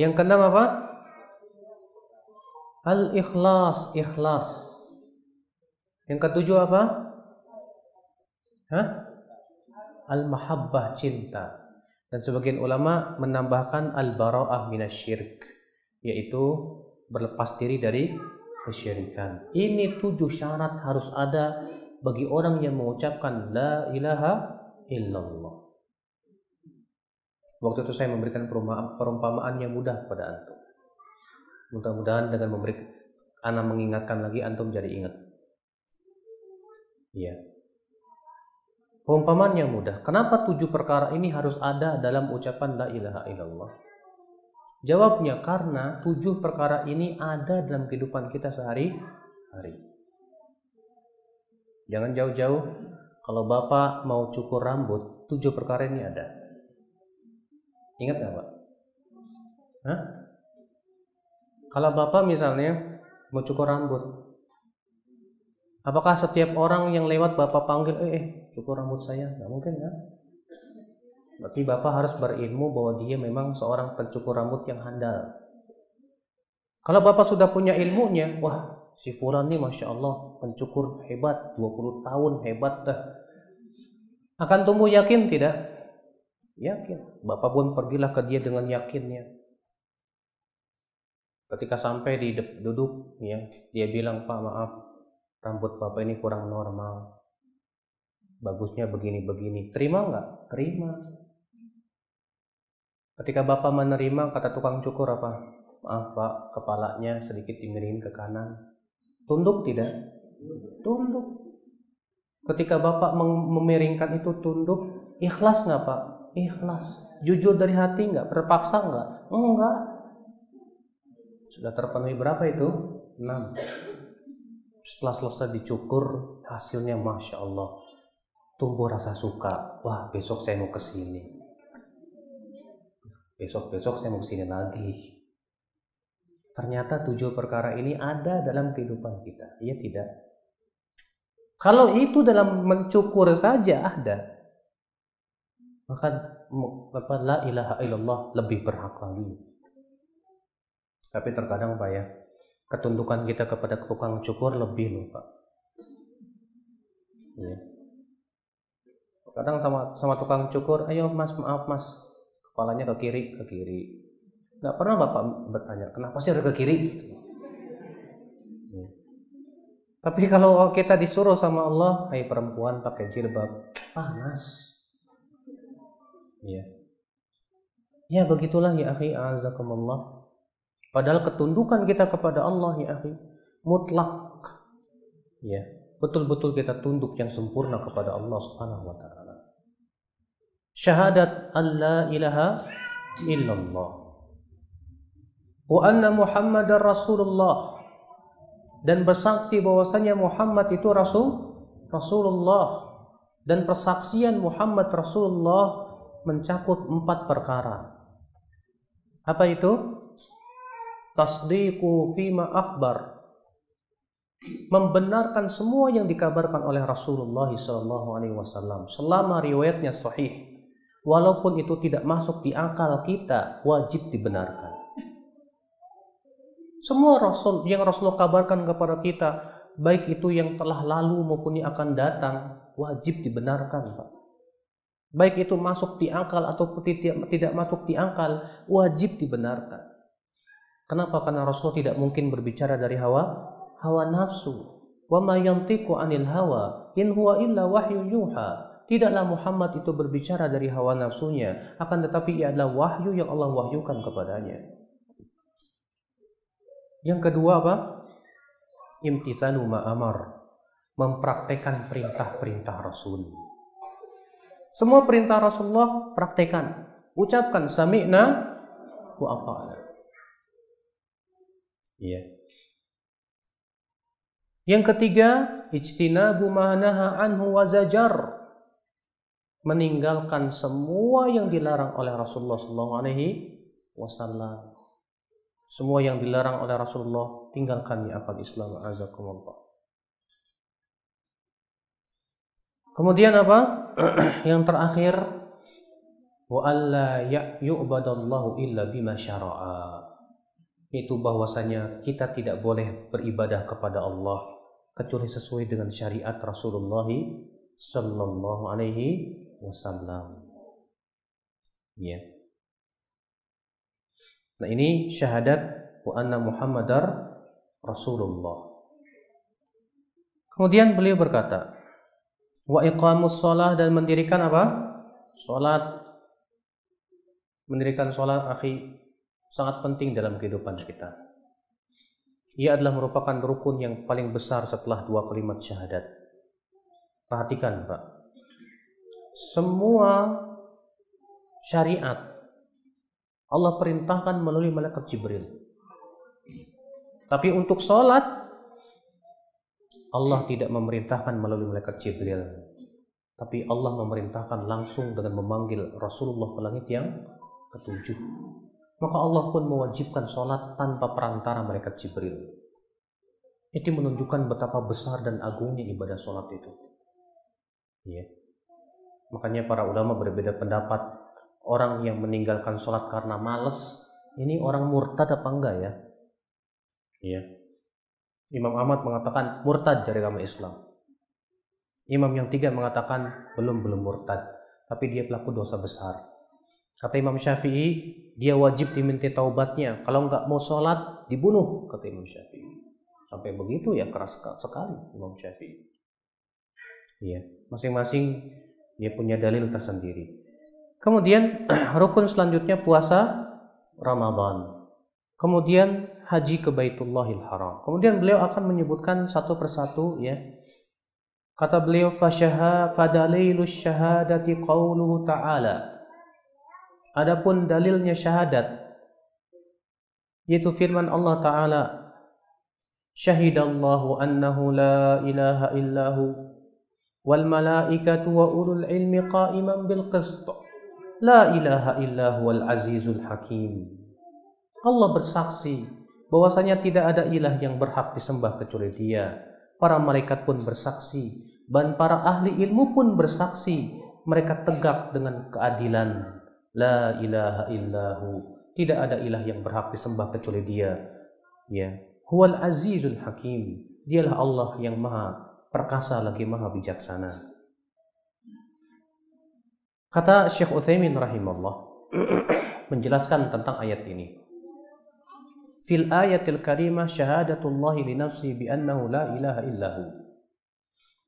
Speaker 2: Yang keenam apa? Al-ikhlas, ikhlas. Yang ketujuh apa? Hah? Al-mahabbah, cinta. Dan sebagian ulama menambahkan al-bara'ah minasyirk, yaitu berlepas diri dari kesyirikan. Ini tujuh syarat harus ada bagi orang yang mengucapkan la ilaha illallah. Waktu itu saya memberikan perumpamaan yang mudah kepada antum. Mudah-mudahan dengan memberi anak mengingatkan lagi antum jadi ingat. Perumpamaan yang mudah. Kenapa tujuh perkara ini harus ada dalam ucapan la ilaha illallah? Jawabnya karena tujuh perkara ini ada dalam kehidupan kita sehari-hari. Jangan jauh-jauh. Kalau Bapak mau cukur rambut, tujuh perkara ini ada. Ingat nggak Pak? Hah? Kalau Bapak misalnya mau cukur rambut, apakah setiap orang yang lewat Bapak panggil, eh, eh cukur rambut saya? Nggak mungkin kan? Berarti Bapak harus berilmu bahwa dia memang seorang pencukur rambut yang handal. Kalau Bapak sudah punya ilmunya, wah si Fulan nih Masya Allah pencukur hebat, 20 tahun hebat dah. Akan tumbuh yakin tidak? Yakin. Bapak pun pergilah ke dia dengan yakinnya. Ketika sampai di duduk, ya, dia bilang, Pak maaf, rambut Bapak ini kurang normal. Bagusnya begini-begini. Terima nggak? Terima. Ketika Bapak menerima, kata tukang cukur apa? Maaf Pak, kepalanya sedikit dimiringin ke kanan. Tunduk tidak? Tunduk. Ketika Bapak memiringkan itu tunduk, ikhlas nggak Pak? Ikhlas. Jujur dari hati nggak? Terpaksa nggak? Enggak. Sudah terpenuhi berapa itu? 6. Setelah selesai dicukur, hasilnya Masya Allah. Tumbuh rasa suka. Wah, besok saya mau ke sini. Besok-besok saya mau ke sini lagi. Ternyata tujuh perkara ini ada dalam kehidupan kita. Iya tidak? Kalau itu dalam mencukur saja ada, maka la ilaha illallah lebih berhak lagi. Tapi terkadang Pak ya, ketundukan kita kepada tukang cukur lebih loh Pak. Ya. Kadang sama sama tukang cukur, ayo Mas maaf Mas, kepalanya ke kiri ke kiri Nggak pernah Bapak bertanya, kenapa sih harus ke kiri? Tapi kalau kita disuruh sama Allah, hai perempuan pakai jilbab, panas. Ya. Ya begitulah ya akhi, azakumullah. Padahal ketundukan kita kepada Allah ya akhi, mutlak. Ya, betul-betul kita tunduk yang sempurna kepada Allah Subhanahu wa taala. Syahadat Allah ilaha illallah wa anna Muhammadar Rasulullah dan bersaksi bahwasanya Muhammad itu Rasul Rasulullah dan persaksian Muhammad Rasulullah mencakup empat perkara. Apa itu? Tasdiqu fima akhbar. Membenarkan semua yang dikabarkan oleh Rasulullah SAW selama riwayatnya sahih. Walaupun itu tidak masuk di akal kita, wajib dibenarkan. Semua Rasul yang Rasulullah kabarkan kepada kita, baik itu yang telah lalu maupun yang akan datang, wajib dibenarkan, Pak. Baik itu masuk di akal atau tidak, tidak masuk di akal, wajib dibenarkan. Kenapa? Karena Rasulullah tidak mungkin berbicara dari hawa hawa nafsu. Wa ma yantiqu 'anil hawa in huwa illa wahyu yuha. Tidaklah Muhammad itu berbicara dari hawa nafsunya, akan tetapi ia adalah wahyu yang Allah wahyukan kepadanya. Yang kedua apa? Imtithalu ma'amar. Mempraktekkan perintah-perintah Rasul. Semua perintah Rasulullah praktekan. Ucapkan sami'na wa ata'na. Iya. Yang ketiga, ijtinabu ma'naha anhu wa zajar. Meninggalkan semua yang dilarang oleh Rasulullah sallallahu alaihi wasallam. Semua yang dilarang oleh Rasulullah tinggalkan ya akal Islam azakumullah. Kemudian apa? (clears throat) yang terakhir wa alla yu'badallahu illa bima syara'a. Itu bahwasanya kita tidak boleh beribadah kepada Allah kecuali sesuai dengan syariat Rasulullah sallallahu alaihi wasallam. Ya. Nah, ini syahadat wa anna Muhammadar Rasulullah. Kemudian beliau berkata, wa iqamus shalah dan mendirikan apa? Salat mendirikan salat akhi sangat penting dalam kehidupan kita. Ia adalah merupakan rukun yang paling besar setelah dua kalimat syahadat. Perhatikan, Pak. Semua syariat Allah perintahkan melalui malaikat Jibril. Tapi untuk sholat, Allah tidak memerintahkan melalui malaikat Jibril. Tapi Allah memerintahkan langsung dengan memanggil Rasulullah ke langit yang ketujuh. Maka Allah pun mewajibkan sholat tanpa perantara malaikat Jibril. Itu menunjukkan betapa besar dan agungnya ibadah sholat itu. Ya. Makanya para ulama berbeda pendapat. Orang yang meninggalkan sholat karena males, ini orang murtad apa enggak ya? Ya. Imam Ahmad mengatakan murtad dari agama Islam. Imam yang tiga mengatakan belum belum murtad, tapi dia pelaku dosa besar. Kata Imam Syafi'i, dia wajib diminta taubatnya. Kalau nggak mau sholat, dibunuh, kata Imam Syafi'i. Sampai begitu ya keras sekali Imam Syafi'i. Iya, masing-masing dia punya dalil tersendiri. Kemudian (clears throat) rukun selanjutnya puasa Ramadan. Kemudian haji ke Baitullahil Haram. Kemudian beliau akan menyebutkan satu persatu ya. Kata beliau fasyaha fadalailus syahadati qauluhu ta'ala Adapun dalilnya syahadat yaitu firman Allah taala Syahidallahu annahu la ilaha illahu wal malaikatu wa ulul ilmi qa'iman bil qist. La ilaha illahu wal azizul hakim. Allah bersaksi bahwasanya tidak ada ilah yang berhak disembah kecuali Dia. Para malaikat pun bersaksi dan para ahli ilmu pun bersaksi. Mereka tegak dengan keadilan La ilaha illahu. Tidak ada ilah yang berhak disembah kecuali dia. Ya. Huwal azizul hakim. Dialah Allah yang maha perkasa lagi maha bijaksana. Kata Syekh Utsaimin rahimahullah (clears throat) menjelaskan tentang ayat ini. Fil ayatil karimah syahadatullah li nafsi bi annahu la ilaha illahu.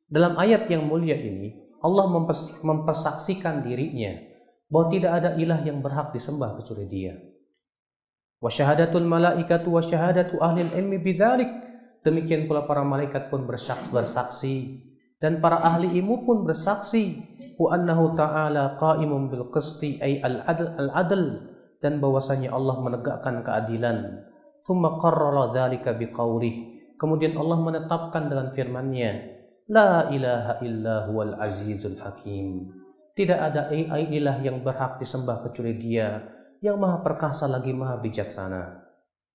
Speaker 2: Dalam ayat yang mulia ini, Allah mempersaksikan dirinya bahwa tidak ada ilah yang berhak disembah kecuali Dia. Wa syahadatul malaikatu wa syahadatu ahli ilmi bidzalik. Demikian pula para malaikat pun bersaksi, bersaksi dan para ahli ilmu pun bersaksi wa annahu ta'ala qa'imun bil qisti ay al adl al adl dan bahwasanya Allah menegakkan keadilan. Thumma qarrara dzalika biqaulih. Kemudian Allah menetapkan dengan firman-Nya, La ilaha illa huwal azizul hakim. Tidak ada ilah yang berhak disembah kecuali dia yang maha perkasa lagi maha bijaksana.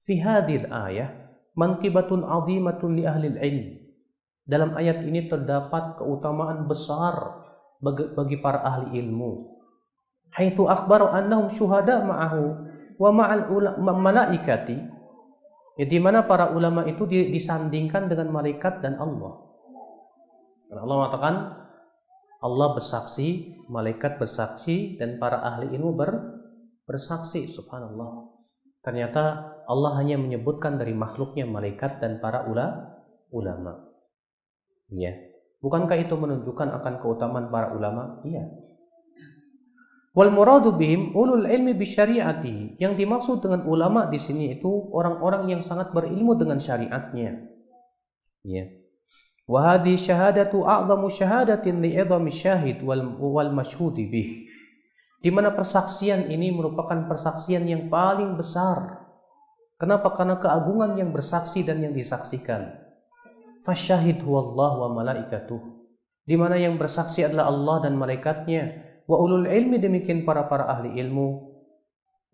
Speaker 2: Fi hadil ayah manqibatun azimatun li ahli ilm. Dalam ayat ini terdapat keutamaan besar bagi, bagi para ahli ilmu. Haitsu akhbaru annahum syuhada ma'ahu wa ma'al malaikati. Ya, di mana para ulama itu disandingkan dengan malaikat dan Allah. Allah mengatakan Allah bersaksi, malaikat bersaksi, dan para ahli ilmu ber, bersaksi. Subhanallah. Ternyata Allah hanya menyebutkan dari makhluknya malaikat dan para ula, ulama. Ya. Bukankah itu menunjukkan akan keutamaan para ulama? Iya. Wal muradu bihim ulul ilmi bisyariati. Yang dimaksud dengan ulama di sini itu orang-orang yang sangat berilmu dengan syariatnya. Ya. Wa hadhi syahadatu a'zamu syahadatin li'idhami syahid wal, wal mashhudi bih. Di mana persaksian ini merupakan persaksian yang paling besar. Kenapa? Karena keagungan yang bersaksi dan yang disaksikan. Fasyahid huwallah wa malaikatuh. Di mana yang bersaksi adalah Allah dan malaikatnya. Wa ulul ilmi demikian para para ahli ilmu.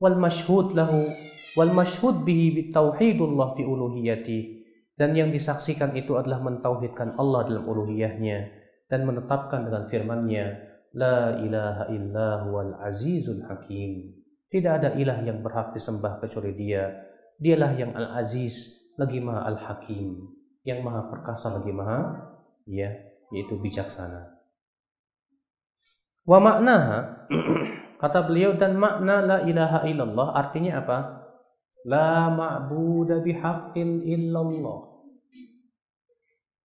Speaker 2: Wal mashhud lahu wal mashhud bihi bitauhidullah fi uluhiyati. Dan yang disaksikan itu adalah mentauhidkan Allah dalam uluhiyahnya dan menetapkan dengan firman-Nya, La ilaha illa huwal azizul hakim. Tidak ada ilah yang berhak disembah kecuali Dia. Dialah yang al-aziz lagi maha al-hakim yang maha perkasa lagi maha ya yaitu bijaksana wa makna (clears throat) kata beliau dan makna la ilaha illallah artinya apa la ma'budu bihaqqin illallah.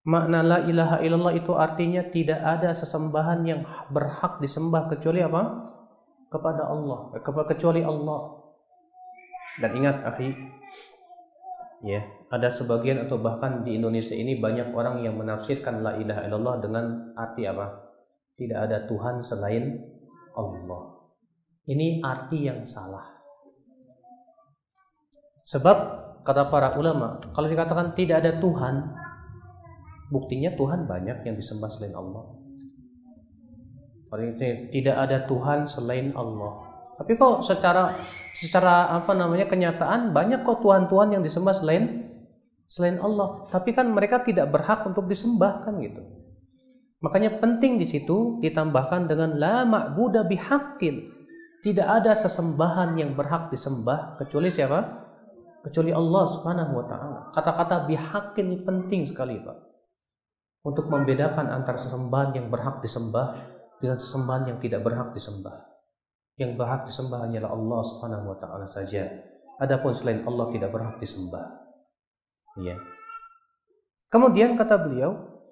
Speaker 2: Makna la ilaha illallah itu artinya tidak ada sesembahan yang berhak disembah kecuali apa? Kepada Allah. Kecuali Allah. Dan ingat akhi ya ada sebagian atau bahkan di Indonesia ini banyak orang yang menafsirkan la ilaha illallah dengan arti apa? Tidak ada Tuhan selain Allah. Ini arti yang salah sebab kata para ulama kalau dikatakan tidak ada Tuhan buktinya Tuhan banyak yang disembah selain Allah tidak ada Tuhan selain Allah tapi kok secara secara apa namanya kenyataan banyak kok tuhan-tuhan yang disembah selain selain Allah. Tapi kan mereka tidak berhak untuk disembah kan gitu. Makanya penting di situ ditambahkan dengan la ma'budu bihaqqin. Tidak ada sesembahan yang berhak disembah kecuali siapa? Kecuali Allah Subhanahu wa taala. Kata-kata bihaqqin ini penting sekali, Pak. Untuk membedakan antara sesembahan yang berhak disembah dengan sesembahan yang tidak berhak disembah. Yang berhak disembah hanyalah Allah Subhanahu wa taala saja. Adapun selain Allah tidak berhak disembah. Ya. Kemudian kata beliau,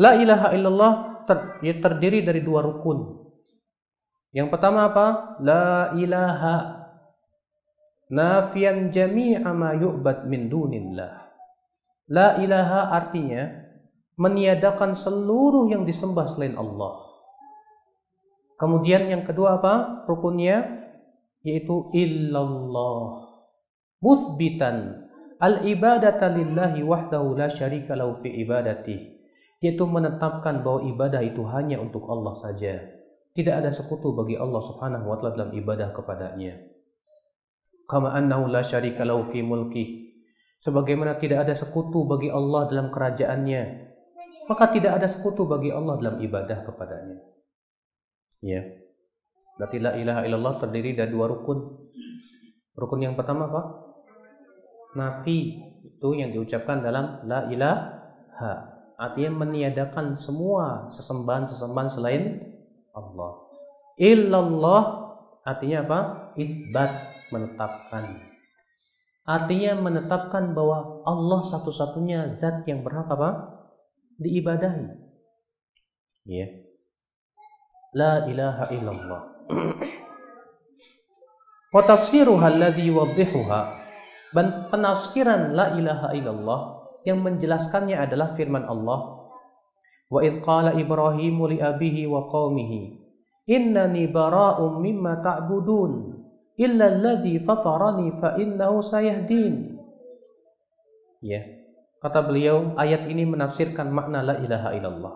Speaker 2: la ilaha illallah ter, ya, terdiri dari dua rukun. Yang pertama apa? La ilaha nafian jami'a ma yu'bad min dunillah. La ilaha artinya meniadakan seluruh yang disembah selain Allah. Kemudian yang kedua apa? Rukunnya yaitu illallah. Muthbitan al-ibadata lillahi wahdahu la syarika lahu fi ibadati. Yaitu menetapkan bahwa ibadah itu hanya untuk Allah saja. Tidak ada sekutu bagi Allah Subhanahu wa taala dalam ibadah kepadanya. Kama annahu la syarika lahu fi mulki. Sebagaimana tidak ada sekutu bagi Allah dalam kerajaannya, maka tidak ada sekutu bagi Allah dalam ibadah kepadanya. Ya. Berarti la ilaha illallah terdiri dari dua rukun. Rukun yang pertama apa? Nafi itu yang diucapkan dalam la ilaha. Artinya meniadakan semua sesembahan-sesembahan selain Allah. Illallah artinya apa? Isbat menetapkan. Artinya menetapkan bahwa Allah satu-satunya zat yang berhak apa? Diibadahi. Ya. La ilaha illallah. (clears throat) Wa tafsiruha alladhi yuwaddihuha. Penafsiran la ilaha illallah yang menjelaskannya adalah firman Allah. Wa idh qala Ibrahimu li abihi wa qaumihi innani bara'um mimma ta'budun illa alladhi fatarani fa innahu sayahdin. Ya. Kata beliau, ayat ini menafsirkan makna la ilaha illallah.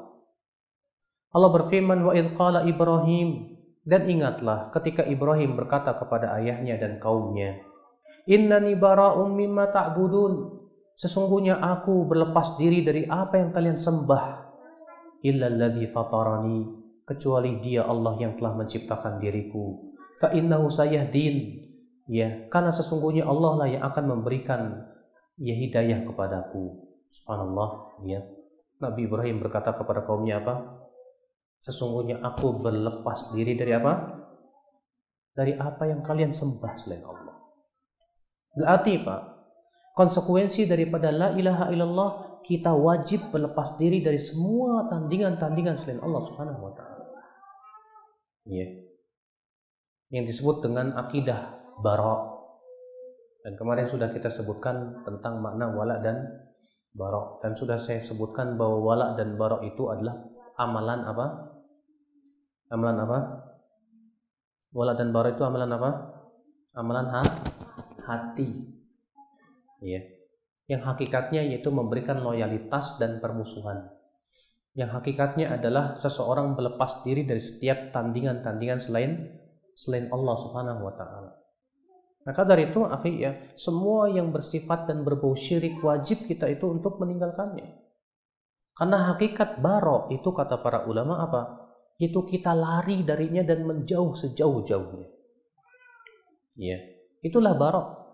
Speaker 2: Allah berfirman wa idh qala Ibrahim dan ingatlah ketika Ibrahim berkata kepada ayahnya dan kaumnya Innani bara'um mimma ta'budun Sesungguhnya aku berlepas diri dari apa yang kalian sembah illa alladhi fatarani kecuali dia Allah yang telah menciptakan diriku fa innahu sayahdin ya karena sesungguhnya Allah lah yang akan memberikan ya hidayah kepadaku subhanallah ya Nabi Ibrahim berkata kepada kaumnya apa Sesungguhnya aku berlepas diri dari apa? Dari apa yang kalian sembah selain Allah. Berarti Pak, konsekuensi daripada la ilaha illallah kita wajib berlepas diri dari semua tandingan-tandingan selain Allah Subhanahu wa taala. Iya. Yang disebut dengan akidah bara. Dan kemarin sudah kita sebutkan tentang makna wala dan bara dan sudah saya sebutkan bahwa wala dan bara itu adalah amalan apa? Amalan apa? Wala dan bara itu amalan apa? Amalan ha hati. Iya. Yang hakikatnya yaitu memberikan loyalitas dan permusuhan. Yang hakikatnya adalah seseorang melepas diri dari setiap tandingan-tandingan selain selain Allah Subhanahu wa taala. Maka dari itu, akhi ya, semua yang bersifat dan berbau syirik wajib kita itu untuk meninggalkannya. Karena hakikat barok itu kata para ulama apa? Itu kita lari darinya dan menjauh sejauh-jauhnya. Ya, itulah barok.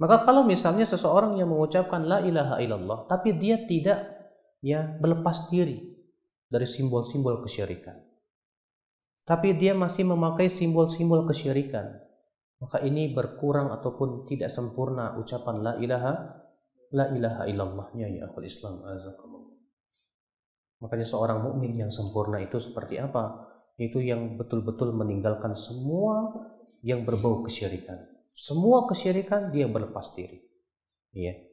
Speaker 2: Maka kalau misalnya seseorang yang mengucapkan la ilaha illallah tapi dia tidak ya berlepas diri dari simbol-simbol kesyirikan. Tapi dia masih memakai simbol-simbol kesyirikan maka ini berkurang ataupun tidak sempurna ucapan la ilaha la ilaha illallahnya ya akhul Islam. Makanya seorang mukmin yang sempurna itu seperti apa? Itu yang betul-betul meninggalkan semua yang berbau kesyirikan. Semua kesyirikan dia berlepas diri. Iya.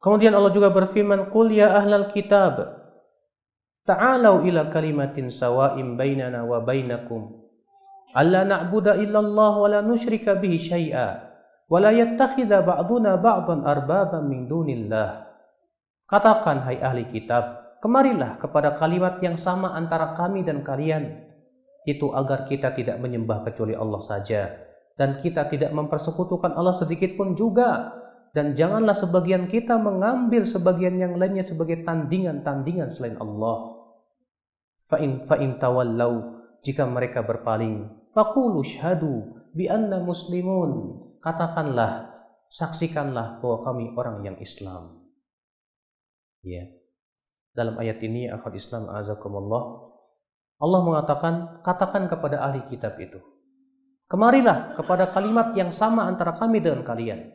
Speaker 2: Kemudian Allah juga berfirman, "Qul ya ahlal kitab, ta'alau ila kalimatin sawa'im bainana wa bainakum alla na'budu illallah wa la nusyrika bihi syai'a wa la yattakhidha ba'duna ba'dan arbaban min dunillah. Katakan hai ahli kitab, kemarilah kepada kalimat yang sama antara kami dan kalian itu agar kita tidak menyembah kecuali Allah saja dan kita tidak mempersekutukan Allah sedikit pun juga dan janganlah sebagian kita mengambil sebagian yang lainnya sebagai tandingan-tandingan selain Allah. Fa'in fa'in tawallau jika mereka berpaling Fakulu syhadu bi anna muslimun. Katakanlah, saksikanlah bahwa kami orang yang Islam. Ya. Dalam ayat ini akhir Islam azakumullah Allah mengatakan katakan kepada ahli kitab itu Kemarilah kepada kalimat yang sama antara kami dengan kalian.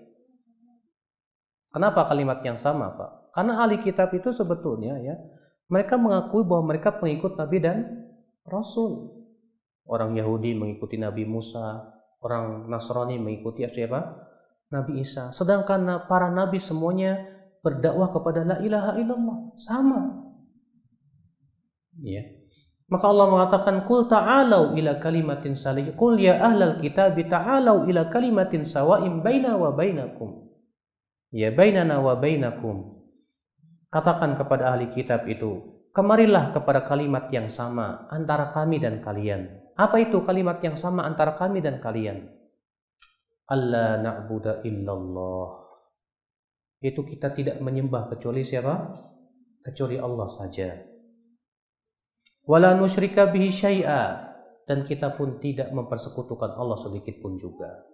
Speaker 2: Kenapa kalimat yang sama, Pak? Karena ahli kitab itu sebetulnya ya, mereka mengakui bahwa mereka pengikut Nabi dan Rasul. Orang Yahudi mengikuti Nabi Musa, orang Nasrani mengikuti siapa? Nabi Isa. Sedangkan para nabi semuanya berdakwah kepada la ilaha illallah. Sama. Ya. Maka Allah mengatakan kul ta'alau ila kalimatin salih. Kul ya ahlal kitab ta'alau ila kalimatin sawa'im baina wa bainakum. Ya bainana wa bainakum. Katakan kepada ahli kitab itu, kemarilah kepada kalimat yang sama antara kami dan kalian. Apa itu kalimat yang sama antara kami dan kalian? Allah na'budu illallah. Itu kita tidak menyembah kecuali siapa? Kecuali Allah saja. Wala nusyrika bihi syai'a dan kita pun tidak mempersekutukan Allah sedikit pun juga.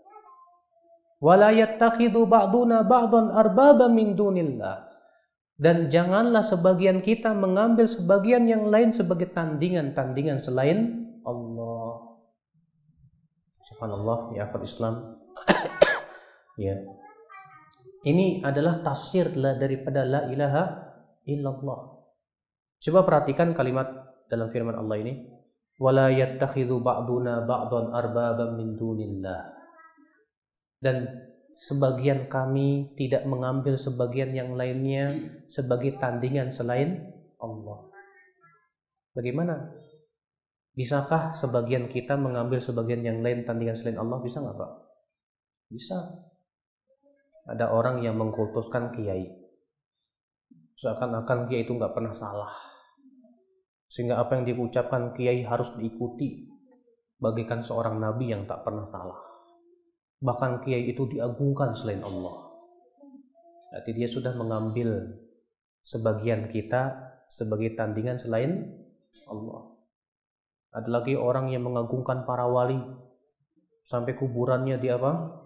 Speaker 2: Wala yattakhidhu ba'duna ba'dan arbaba min dunillah. Dan janganlah sebagian kita mengambil sebagian yang lain sebagai tandingan-tandingan selain Allah. Subhanallah ya akhir Islam. (coughs) ya. Ini adalah tafsir daripada la ilaha illallah. Coba perhatikan kalimat dalam firman Allah ini. Wala yattakhidhu ba'duna ba'dan arbaban min dunillah. Dan sebagian kami tidak mengambil sebagian yang lainnya sebagai tandingan selain Allah. Bagaimana Bisakah sebagian kita mengambil sebagian yang lain tandingan selain Allah? Bisa nggak Pak? Bisa. Ada orang yang mengkultuskan kiai. Seakan-akan kiai itu nggak pernah salah. Sehingga apa yang diucapkan kiai harus diikuti. Bagikan seorang nabi yang tak pernah salah. Bahkan kiai itu diagungkan selain Allah. Jadi dia sudah mengambil sebagian kita sebagai tandingan selain Allah. Ada lagi orang yang mengagungkan para wali sampai kuburannya di apa?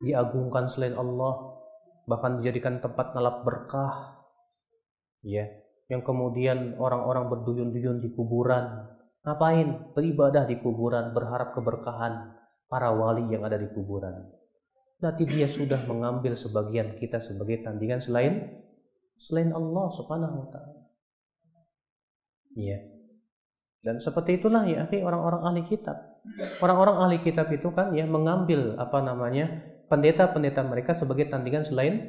Speaker 2: Diagungkan selain Allah, bahkan dijadikan tempat ngalap berkah. Ya, yang kemudian orang-orang berduyun-duyun di kuburan. Ngapain? Beribadah di kuburan, berharap keberkahan para wali yang ada di kuburan. Berarti dia sudah mengambil sebagian kita sebagai tandingan selain selain Allah Subhanahu wa taala. Iya. Dan seperti itulah ya akhi orang-orang ahli kitab. Orang-orang ahli kitab itu kan ya mengambil apa namanya pendeta-pendeta mereka sebagai tandingan selain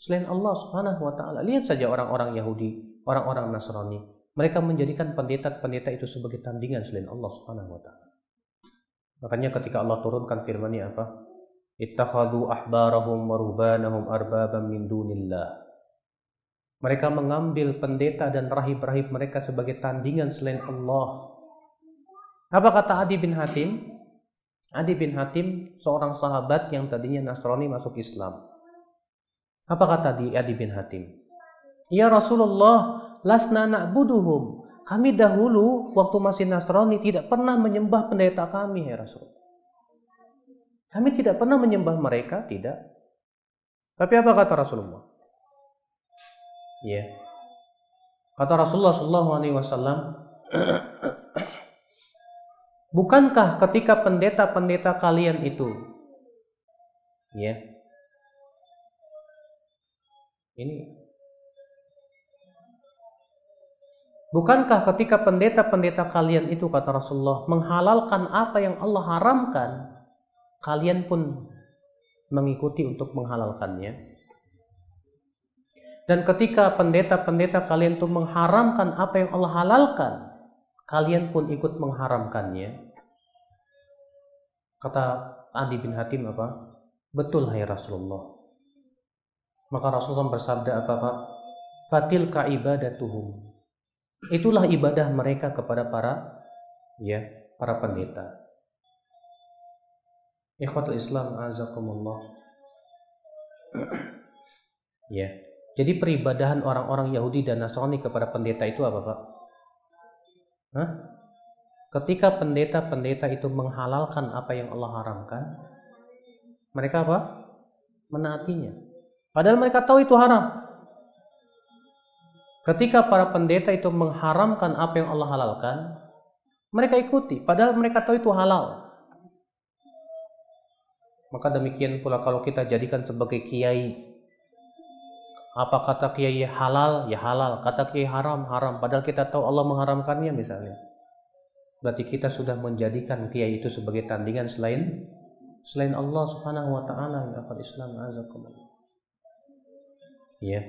Speaker 2: selain Allah Subhanahu wa taala. Lihat saja orang-orang Yahudi, orang-orang Nasrani. Mereka menjadikan pendeta-pendeta itu sebagai tandingan selain Allah Subhanahu wa taala. Makanya ketika Allah turunkan firman-Nya apa? Ittakhadhu ahbarahum wa rubanahum arbaban min dunillah. Mereka mengambil pendeta dan rahib-rahib mereka sebagai tandingan selain Allah. Apa kata Adi bin Hatim? Adi bin Hatim seorang sahabat yang tadinya Nasrani masuk Islam. Apa kata di Adi bin Hatim? Ya Rasulullah, lasna na'buduhum. Kami dahulu waktu masih Nasrani tidak pernah menyembah pendeta kami ya Rasul. Kami tidak pernah menyembah mereka, tidak. Tapi apa kata Rasulullah? Ya. Kata Rasulullah Shallallahu Alaihi Wasallam, (clears throat) bukankah ketika pendeta-pendeta kalian itu, ya, ini Bukankah ketika pendeta-pendeta kalian itu kata Rasulullah menghalalkan apa yang Allah haramkan, kalian pun mengikuti untuk menghalalkannya? Dan ketika pendeta-pendeta kalian itu mengharamkan apa yang Allah halalkan, kalian pun ikut mengharamkannya. Kata Adi bin Hatim apa? Betul hai Rasulullah. Maka Rasulullah bersabda apa Pak? Fatil ka ibadatuhum. Itulah ibadah mereka kepada para ya, para pendeta. Ikhwatul Islam azakumullah. (clears throat) ya. Jadi peribadahan orang-orang Yahudi dan Nasrani kepada pendeta itu apa Pak? Hah? Ketika pendeta-pendeta itu menghalalkan apa yang Allah haramkan, mereka apa? Menaatinya. Padahal mereka tahu itu haram. Ketika para pendeta itu mengharamkan apa yang Allah halalkan, mereka ikuti. Padahal mereka tahu itu halal. Maka demikian pula kalau kita jadikan sebagai kiai apa kata kiai halal? Ya halal. Kata kiai haram haram. Padahal kita tahu Allah mengharamkannya misalnya. Berarti kita sudah menjadikan kiai itu sebagai tandingan selain selain Allah Subhanahu wa taala. Ya akal Islam azakumullah ya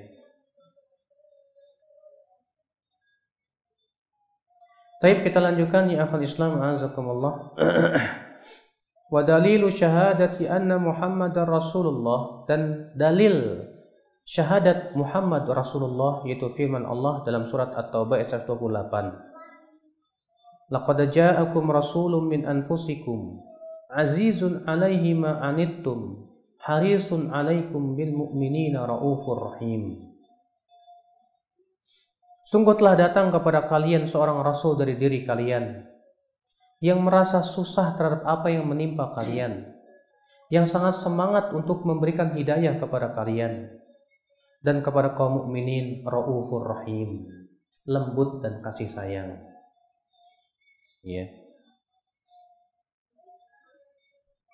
Speaker 2: Baik kita lanjutkan ya akal Islam azakumullah (clears throat) wa dalilu syahadati anna Muhammadar Rasulullah dan dalil syahadat Muhammad Rasulullah yaitu firman Allah dalam surat At-Taubah ayat 128. Laqad ja'akum rasulun min anfusikum azizun 'alaihi ma anittum harisun 'alaikum bil mu'minina raufur rahim. Sungguh telah datang kepada kalian seorang rasul dari diri kalian yang merasa susah terhadap apa yang menimpa kalian, yang sangat semangat untuk memberikan hidayah kepada kalian dan kepada kaum mukminin raufur rahim, lembut dan kasih sayang. Ya.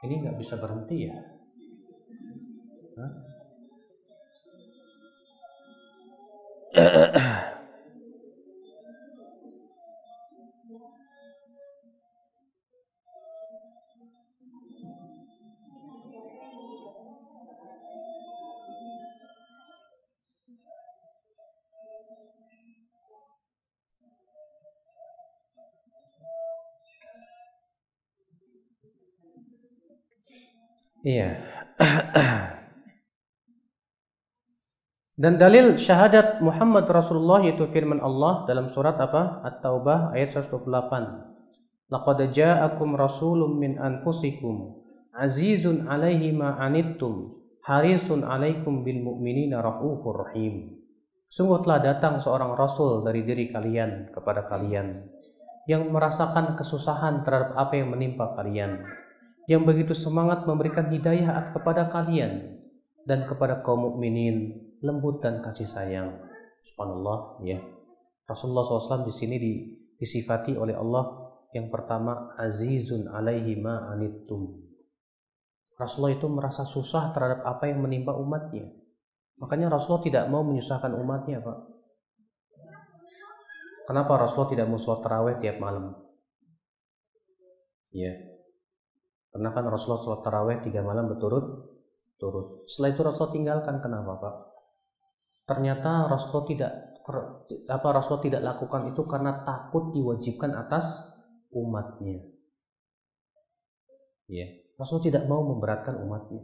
Speaker 2: Ini nggak bisa berhenti ya? Hah? (clears throat) Iya. Dan dalil syahadat Muhammad Rasulullah yaitu firman Allah dalam surat apa? At-Taubah ayat 128. Laqad ja'akum rasulun min anfusikum azizun 'alaihi ma anittum harisun 'alaikum bil mu'minina raufur rahim. Sungguh telah datang seorang rasul dari diri kalian kepada kalian yang merasakan kesusahan terhadap apa yang menimpa kalian yang begitu semangat memberikan hidayah kepada kalian dan kepada kaum mukminin lembut dan kasih sayang. Subhanallah ya. Rasulullah SAW di sini disifati oleh Allah yang pertama azizun alaihi ma anittum. Rasulullah itu merasa susah terhadap apa yang menimpa umatnya. Makanya Rasulullah tidak mau menyusahkan umatnya, Pak. Kenapa Rasulullah tidak mau sholat taraweh tiap malam? Ya. Karena kan Rasulullah sholat taraweh tiga malam berturut turut. Setelah itu Rasulullah tinggalkan. Kenapa, Pak? Ternyata Rasulullah tidak apa Rasulullah tidak lakukan itu karena takut diwajibkan atas umatnya. Ya. Rasul tidak mau memberatkan umatnya.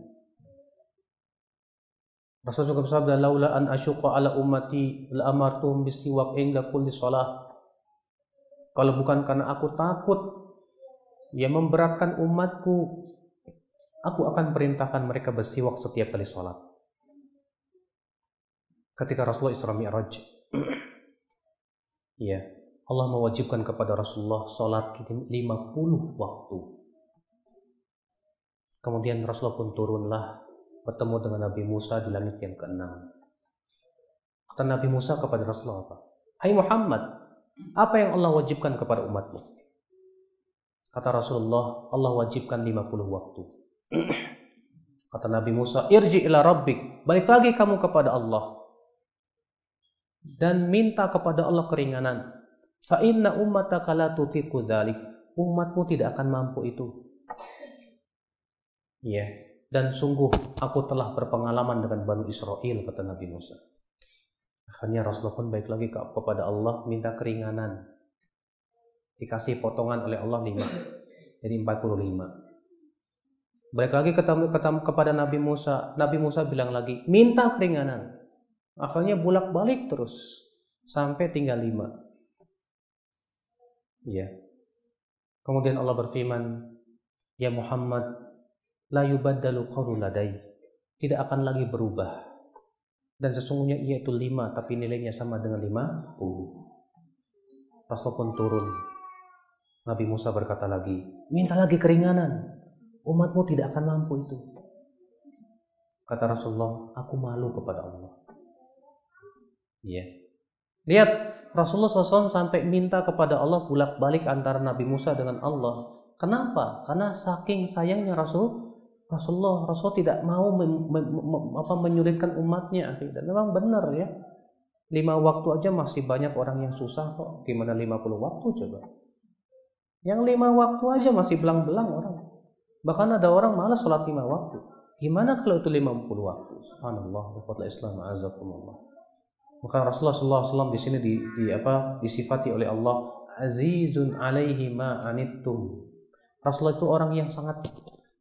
Speaker 2: Rasul juga bersabda, "Laula an asyqa ala ummati la amartuhum bisiwak inda kulli shalah." Kalau bukan karena aku takut ya memberatkan umatku, aku akan perintahkan mereka bersiwak setiap kali sholat. Ketika Rasulullah Isra Mi'raj, (clears throat) ya Allah mewajibkan kepada Rasulullah sholat 50 waktu. Kemudian Rasulullah pun turunlah bertemu dengan Nabi Musa di langit yang keenam. Kata Nabi Musa kepada Rasulullah apa? Hai Muhammad, apa yang Allah wajibkan kepada umatmu? Kata Rasulullah, Allah wajibkan 50 waktu. (clears throat) Kata Nabi Musa, irji ila rabbik. Balik lagi kamu kepada Allah. Dan minta kepada Allah keringanan. Fa inna ummataka la tutiqu dzalik. Umatmu tidak akan mampu itu. Ya, dan sungguh aku telah berpengalaman dengan Bani Israel kata Nabi Musa. Akhirnya Rasulullah pun baik lagi kepada Allah minta keringanan. Dikasih potongan oleh Allah 5. Jadi 45. Balik lagi ketemu, ketemu kepada Nabi Musa. Nabi Musa bilang lagi, minta keringanan. Akhirnya bulak balik terus. Sampai tinggal 5. Ya. Kemudian Allah berfirman, Ya Muhammad, la yubaddalu qawlu ladai. Tidak akan lagi berubah. Dan sesungguhnya ia itu lima, tapi nilainya sama dengan lima puluh. Rasul pun turun. Nabi Musa berkata lagi, minta lagi keringanan. Umatmu tidak akan mampu itu. Kata Rasulullah, aku malu kepada Allah. Iya. Lihat, Rasulullah SAW sampai minta kepada Allah bulak balik antara Nabi Musa dengan Allah. Kenapa? Karena saking sayangnya Rasul Rasulullah Rasul tidak mau mem, mem, mem, apa, menyulitkan umatnya dan memang benar ya lima waktu aja masih banyak orang yang susah kok gimana lima puluh waktu coba yang lima waktu aja masih belang-belang orang bahkan ada orang malas sholat lima waktu gimana kalau itu lima puluh waktu subhanallah wa islam azakumullah maka Rasulullah SAW di sini di, di apa disifati oleh Allah azizun alaihi ma anittum Rasulullah itu orang yang sangat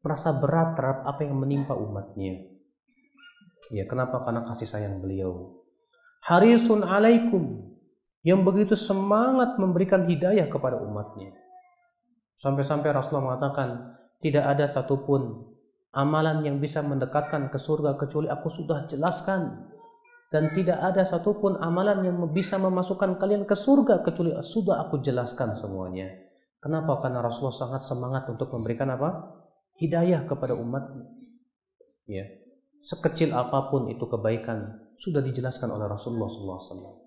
Speaker 2: merasa berat terhadap apa yang menimpa umatnya. Ya, kenapa? Karena kasih sayang beliau. Harisun alaikum yang begitu semangat memberikan hidayah kepada umatnya. Sampai-sampai Rasulullah mengatakan, tidak ada satupun amalan yang bisa mendekatkan ke surga kecuali aku sudah jelaskan. Dan tidak ada satupun amalan yang bisa memasukkan kalian ke surga kecuali sudah aku jelaskan semuanya. Kenapa? Karena Rasulullah sangat semangat untuk memberikan apa? hidayah kepada umatnya. Ya. Sekecil apa pun itu kebaikan sudah dijelaskan oleh Rasulullah SAW.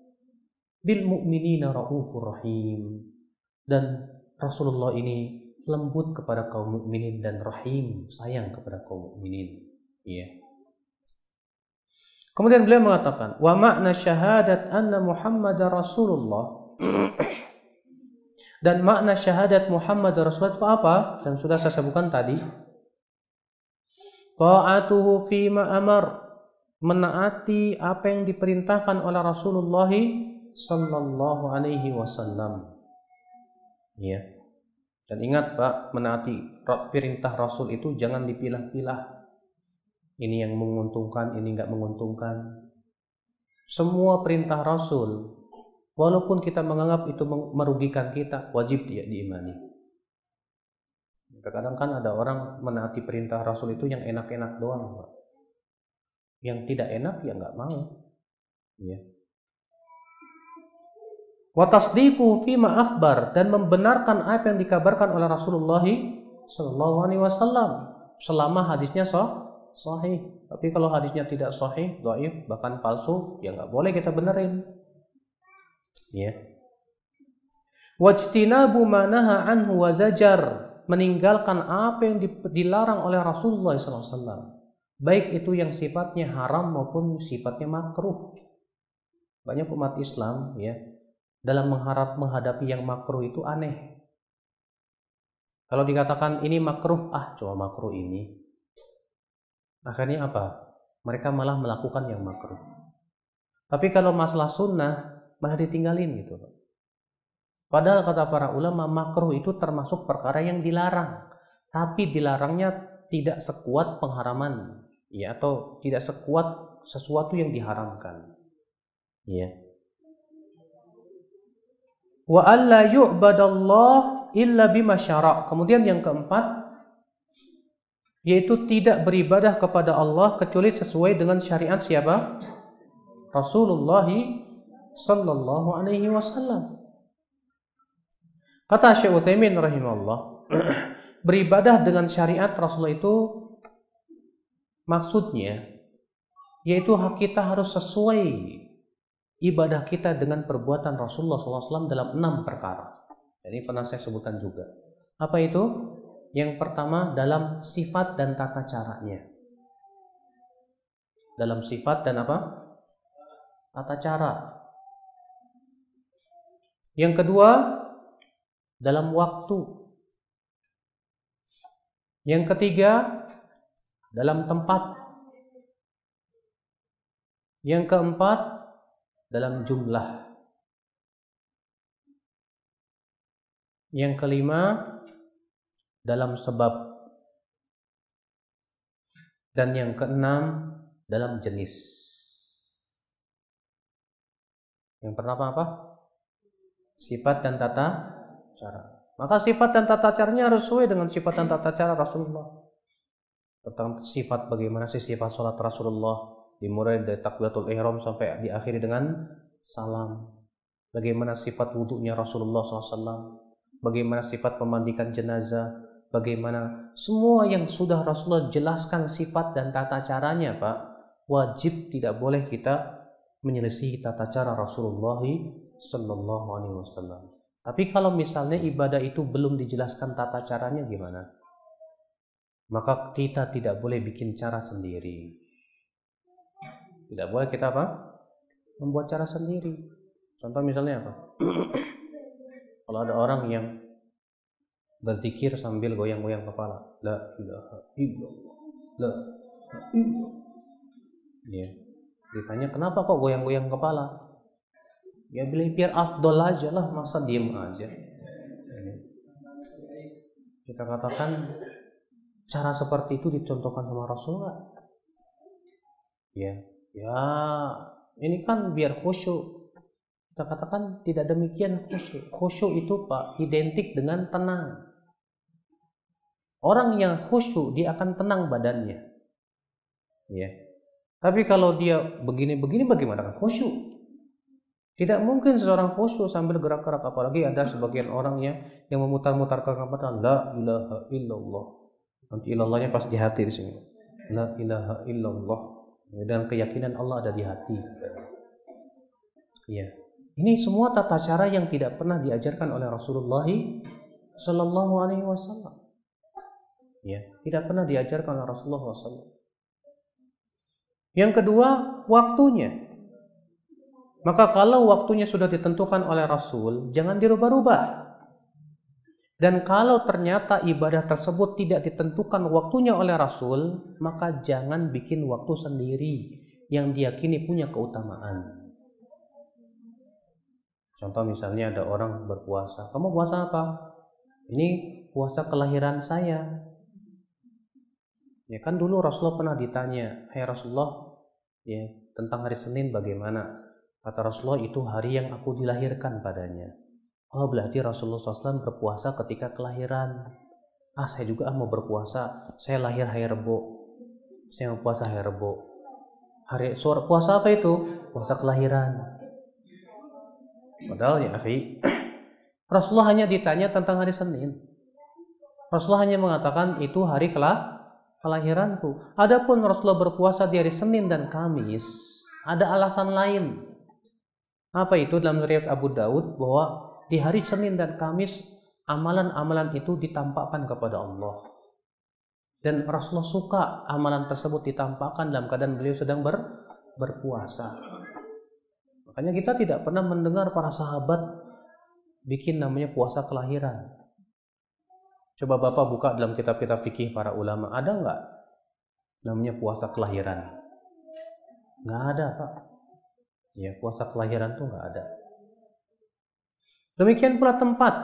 Speaker 2: Bil mu'minina raufur rahim. Dan Rasulullah ini lembut kepada kaum mukminin dan rahim, sayang kepada kaum mukminin. Ya. Kemudian beliau mengatakan, "Wa makna syahadat anna Muhammad Rasulullah." Dan makna syahadat Muhammad Rasulullah itu apa? Dan sudah saya sebutkan tadi. Ta'atuhu fima amar. Menaati apa yang diperintahkan oleh Rasulullah sallallahu alaihi wasallam. Ya. Dan ingat Pak, menaati perintah Rasul itu jangan dipilah-pilah. Ini yang menguntungkan, ini enggak menguntungkan. Semua perintah Rasul Walaupun kita menganggap itu merugikan kita, wajib dia diimani. Terkadang kan ada orang menaati perintah Rasul itu yang enak-enak doang, Pak. Yang tidak enak ya nggak mau. Ya. Watasdiku fima akhbar dan membenarkan apa yang dikabarkan oleh Rasulullah Sallallahu Alaihi Wasallam selama hadisnya sah, sahih. Tapi kalau hadisnya tidak sahih, doif bahkan palsu, ya nggak boleh kita benerin. Ya. Wajtinabu manaha anhu wa zajar meninggalkan apa yang dilarang oleh Rasulullah SAW. Baik itu yang sifatnya haram maupun sifatnya makruh. Banyak umat Islam ya dalam mengharap menghadapi yang makruh itu aneh. Kalau dikatakan ini makruh, ah cuma makruh ini. Akhirnya apa? Mereka malah melakukan yang makruh. Tapi kalau masalah sunnah malah ditinggalin gitu. Padahal kata para ulama makruh itu termasuk perkara yang dilarang. Tapi dilarangnya tidak sekuat pengharaman. Ya, atau tidak sekuat sesuatu yang diharamkan. Ya. Wa alla yu'badallah illa bima syara'. Kemudian yang keempat yaitu tidak beribadah kepada Allah kecuali sesuai dengan syariat siapa? Rasulullah sallallahu alaihi wasallam. Kata Syekh Utsaimin rahimahullah, (clears throat) beribadah dengan syariat Rasulullah itu maksudnya yaitu kita harus sesuai ibadah kita dengan perbuatan Rasulullah SAW dalam enam perkara. Jadi pernah saya sebutkan juga. Apa itu? Yang pertama dalam sifat dan tata caranya. Dalam sifat dan apa? Tata cara. Yang kedua dalam waktu. Yang ketiga, dalam tempat. Yang keempat, dalam jumlah. Yang kelima, dalam sebab. Dan yang keenam, dalam jenis. Yang pertama apa? Sifat dan tata cara. Maka sifat dan tata caranya harus sesuai dengan sifat dan tata cara Rasulullah. Tentang sifat bagaimana sih sifat sholat Rasulullah dimulai dari takbiratul ihram sampai diakhiri dengan salam. Bagaimana sifat wudhunya Rasulullah SAW. Bagaimana sifat memandikan jenazah. Bagaimana semua yang sudah Rasulullah jelaskan sifat dan tata caranya Pak. Wajib tidak boleh kita menyelesaikan tata cara Rasulullah Sallallahu. Tapi kalau misalnya ibadah itu belum dijelaskan tata caranya gimana? Maka kita tidak boleh bikin cara sendiri. Tidak boleh kita apa? Membuat cara sendiri. Contoh misalnya apa? (coughs) kalau ada orang yang berzikir sambil goyang-goyang kepala. La ilaha illallah. La illallah. Ya. Ditanya kenapa kok goyang-goyang kepala? ya beli biar afdol aja lah masa diem aja kita katakan cara seperti itu dicontohkan sama Rasulullah ya ya ini kan biar khusyuk. Kita katakan tidak demikian khusyuk. Khusyuk itu pak identik dengan tenang. Orang yang khusyuk dia akan tenang badannya. Ya. Tapi kalau dia begini-begini bagaimana kan khusyuk? Tidak mungkin seseorang khusyuk sambil gerak-gerak. Apalagi ada sebagian orang yang yang memutar-mutarkan kata la ilaha illallah. Nanti illallahnya pas di hati di sini. La ilaha illallah. Dan keyakinan Allah ada di hati. Ya. Ini semua tata cara yang tidak pernah diajarkan oleh Rasulullah Sallallahu Alaihi Wasallam. Ya, tidak pernah diajarkan oleh Rasulullah SAW. Yang kedua, waktunya. Maka kalau waktunya sudah ditentukan oleh Rasul, jangan dirubah-rubah. Dan kalau ternyata ibadah tersebut tidak ditentukan waktunya oleh Rasul, maka jangan bikin waktu sendiri yang diyakini punya keutamaan. Contoh misalnya ada orang berpuasa, kamu puasa apa? Ini puasa kelahiran saya. Ya kan dulu Rasulullah pernah ditanya, "Hai hey Rasulullah, ya tentang hari Senin bagaimana?" Kata Rasulullah itu hari yang aku dilahirkan padanya. Oh berarti Rasulullah SAW berpuasa ketika kelahiran. Ah saya juga mau berpuasa. Saya lahir hari Rebo. Saya mau puasa hari Rebo. Hari suara puasa apa itu? Puasa kelahiran. Padahal ya akhi, (clears throat) Rasulullah hanya ditanya tentang hari Senin. Rasulullah hanya mengatakan itu hari kelah kelahiranku. Adapun Rasulullah berpuasa di hari Senin dan Kamis, ada alasan lain. Apa itu dalam riwayat Abu Daud bahwa di hari Senin dan Kamis amalan-amalan itu ditampakkan kepada Allah. Dan Rasulullah suka amalan tersebut ditampakkan dalam keadaan beliau sedang ber, berpuasa. Makanya kita tidak pernah mendengar para sahabat bikin namanya puasa kelahiran. Coba Bapak buka dalam kitab-kitab fikih para ulama, ada nggak namanya puasa kelahiran? Nggak ada Pak. Ya, puasa kelahiran tuh nggak ada. Demikian pula tempat.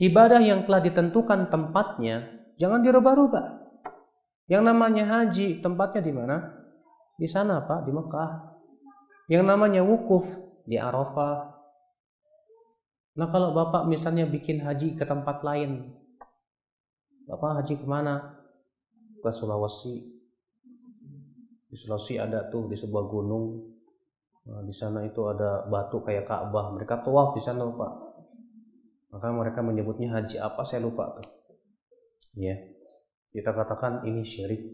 Speaker 2: Ibadah yang telah ditentukan tempatnya jangan dirubah-rubah. Yang namanya haji, tempatnya di mana? Di sana, Pak, di Mekah. Yang namanya wukuf di Arafah. Nah, kalau Bapak misalnya bikin haji ke tempat lain, Bapak haji ke mana? Ke Sulawesi. Di Sulawesi ada tuh di sebuah gunung Nah, di sana itu ada batu kayak Ka'bah. Mereka tawaf di sana, Pak. Maka mereka menyebutnya haji apa saya lupa tuh. Ya. Kita katakan ini syirik.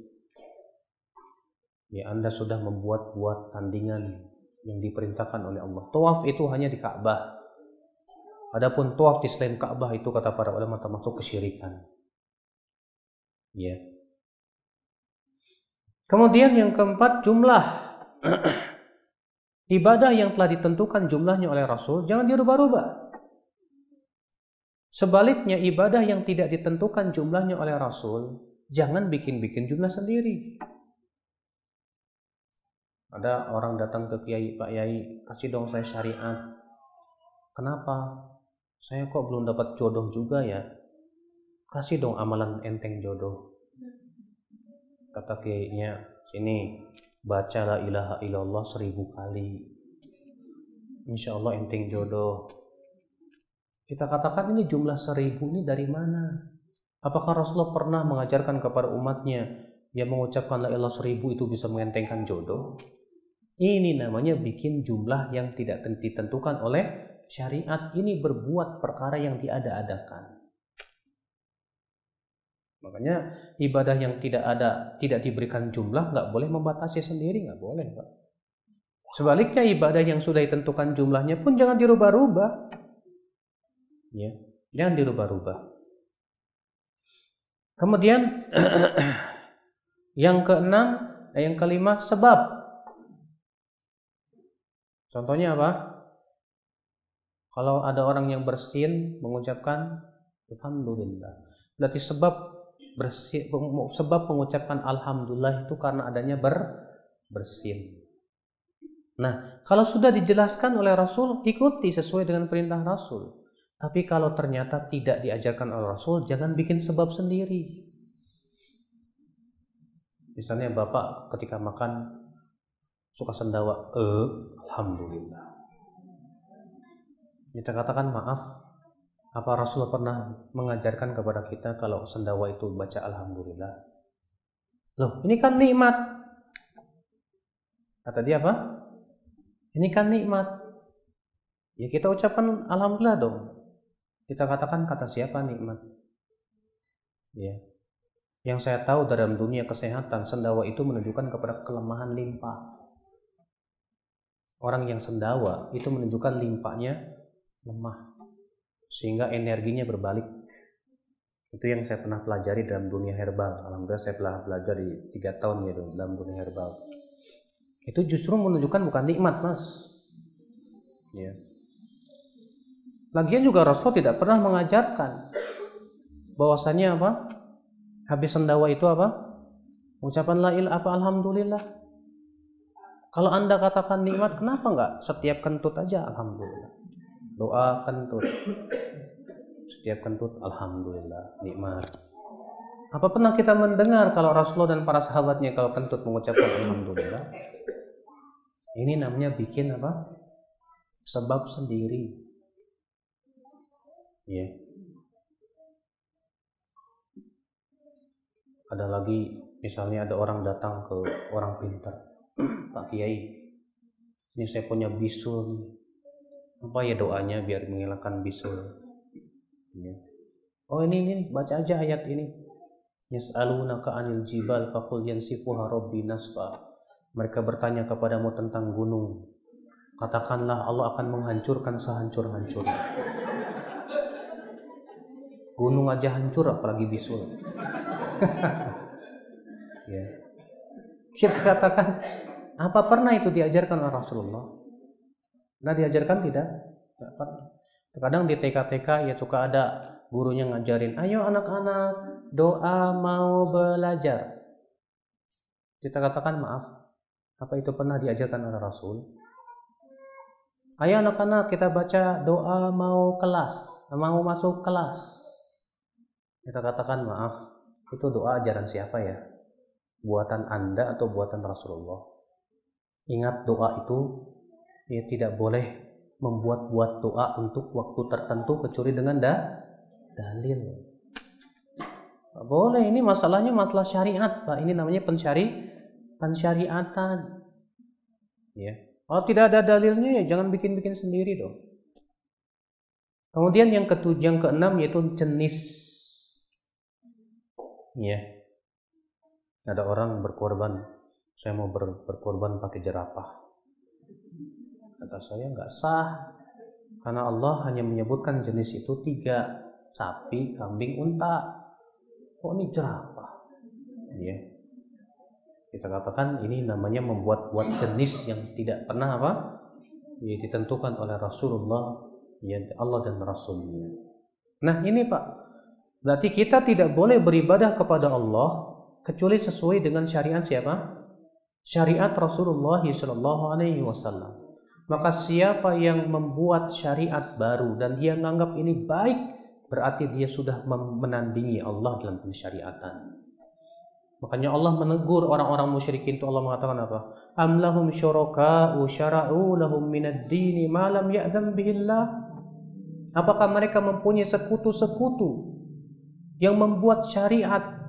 Speaker 2: Ya, Anda sudah membuat-buat tandingan yang diperintahkan oleh Allah. Tawaf itu hanya di Ka'bah. Adapun tawaf di selain Ka'bah itu kata para ulama termasuk kesyirikan. Ya. Kemudian yang keempat jumlah (clears throat) Ibadah yang telah ditentukan jumlahnya oleh Rasul jangan dirubah-rubah. Sebaliknya ibadah yang tidak ditentukan jumlahnya oleh Rasul jangan bikin-bikin jumlah sendiri. Ada orang datang ke Kiai, Pak Yai, kasih dong saya syariat. Kenapa? Saya kok belum dapat jodoh juga ya? Kasih dong amalan enteng jodoh. Kata Kiainya, sini baca la ilaha illallah seribu kali. Insya Allah enteng jodoh. Kita katakan ini jumlah seribu ini dari mana? Apakah Rasulullah pernah mengajarkan kepada umatnya yang mengucapkan la ilaha seribu itu bisa mengentengkan jodoh? Ini namanya bikin jumlah yang tidak ditentukan oleh syariat. Ini berbuat perkara yang diada-adakan Makanya ibadah yang tidak ada, tidak diberikan jumlah, nggak boleh membatasi sendiri, nggak boleh, Pak. Sebaliknya ibadah yang sudah ditentukan jumlahnya pun jangan dirubah-rubah. Ya, jangan dirubah-rubah. Kemudian (clears throat) yang keenam, eh, yang kelima sebab. Contohnya apa? Kalau ada orang yang bersin mengucapkan Alhamdulillah. Berarti sebab bersih, sebab mengucapkan alhamdulillah itu karena adanya ber, bersin. Nah, kalau sudah dijelaskan oleh Rasul, ikuti sesuai dengan perintah Rasul. Tapi kalau ternyata tidak diajarkan oleh Rasul, jangan bikin sebab sendiri. Misalnya Bapak ketika makan suka sendawa, eh, alhamdulillah. Kita katakan maaf, apa Rasulullah pernah mengajarkan kepada kita kalau sendawa itu baca Alhamdulillah? Loh, ini kan nikmat. Kata dia apa? Ini kan nikmat. Ya kita ucapkan Alhamdulillah dong. Kita katakan kata siapa nikmat? Ya. Yang saya tahu dalam dunia kesehatan, sendawa itu menunjukkan kepada kelemahan limpa. Orang yang sendawa itu menunjukkan limpanya lemah sehingga energinya berbalik. Itu yang saya pernah pelajari dalam dunia herbal. Alhamdulillah saya telah belajar di tiga tahun ya dalam dunia herbal. Itu justru menunjukkan bukan nikmat mas. Ya. Lagian juga Rasul tidak pernah mengajarkan bahwasanya apa? Habis sendawa itu apa? Ucapan la il apa alhamdulillah. Kalau anda katakan nikmat, kenapa nggak setiap kentut aja alhamdulillah? Doa kentut setiap kentut alhamdulillah nikmat. Apa pernah kita mendengar kalau Rasulullah dan para sahabatnya kalau kentut mengucapkan alhamdulillah? Ini namanya bikin apa? Sebab sendiri. Ya ada lagi misalnya ada orang datang ke orang pintar. (clears throat) Pak Kiai ini saya punya bisul apa ya doanya biar menghilangkan bisul ya. oh ini ini baca aja ayat ini yas'alunaka anil jibal faqul yansifuha rabbi nasfa mereka bertanya kepadamu tentang gunung katakanlah Allah akan menghancurkan sehancur-hancurnya Gunung aja hancur apalagi bisul. (laughs) ya. Kita katakan apa pernah itu diajarkan oleh Rasulullah? Nah diajarkan tidak? Tidak pernah. Terkadang di TK-TK ya suka ada gurunya ngajarin, ayo anak-anak doa mau belajar. Kita katakan maaf, apa itu pernah diajarkan oleh Rasul? Ayo anak-anak kita baca doa mau kelas, mau masuk kelas. Kita katakan maaf, itu doa ajaran siapa ya? Buatan Anda atau buatan Rasulullah? Ingat doa itu ya tidak boleh membuat-buat doa untuk waktu tertentu kecuali dengan da dalil. Tidak boleh, ini masalahnya masalah syariat, Pak. Ini namanya pensyari pensyariatan. Ya. Kalau tidak ada dalilnya ya jangan bikin-bikin sendiri dong. Kemudian yang ketujuh, yang keenam yaitu jenis Ya. Ada orang berkorban, saya mau ber, berkorban pakai jerapah. Kata saya nggak sah, karena Allah hanya menyebutkan jenis itu tiga, sapi, kambing, unta. Kok ini jerapah? Ya. Kita katakan ini namanya membuat-buat jenis yang tidak pernah apa? Ya, ditentukan oleh Rasulullah, ya Allah dan Rasulnya. Nah ini Pak, Berarti kita tidak boleh beribadah kepada Allah kecuali sesuai dengan syariat siapa? Syariat Rasulullah Shallallahu Alaihi Wasallam. Maka siapa yang membuat syariat baru dan dia menganggap ini baik, berarti dia sudah menandingi Allah dalam pensyariatan. Makanya Allah menegur orang-orang musyrikin itu Allah mengatakan apa? Am lahum syuraka'u syara'u lahum minad dini ma lam bihillah? Apakah mereka mempunyai sekutu-sekutu yang membuat syariat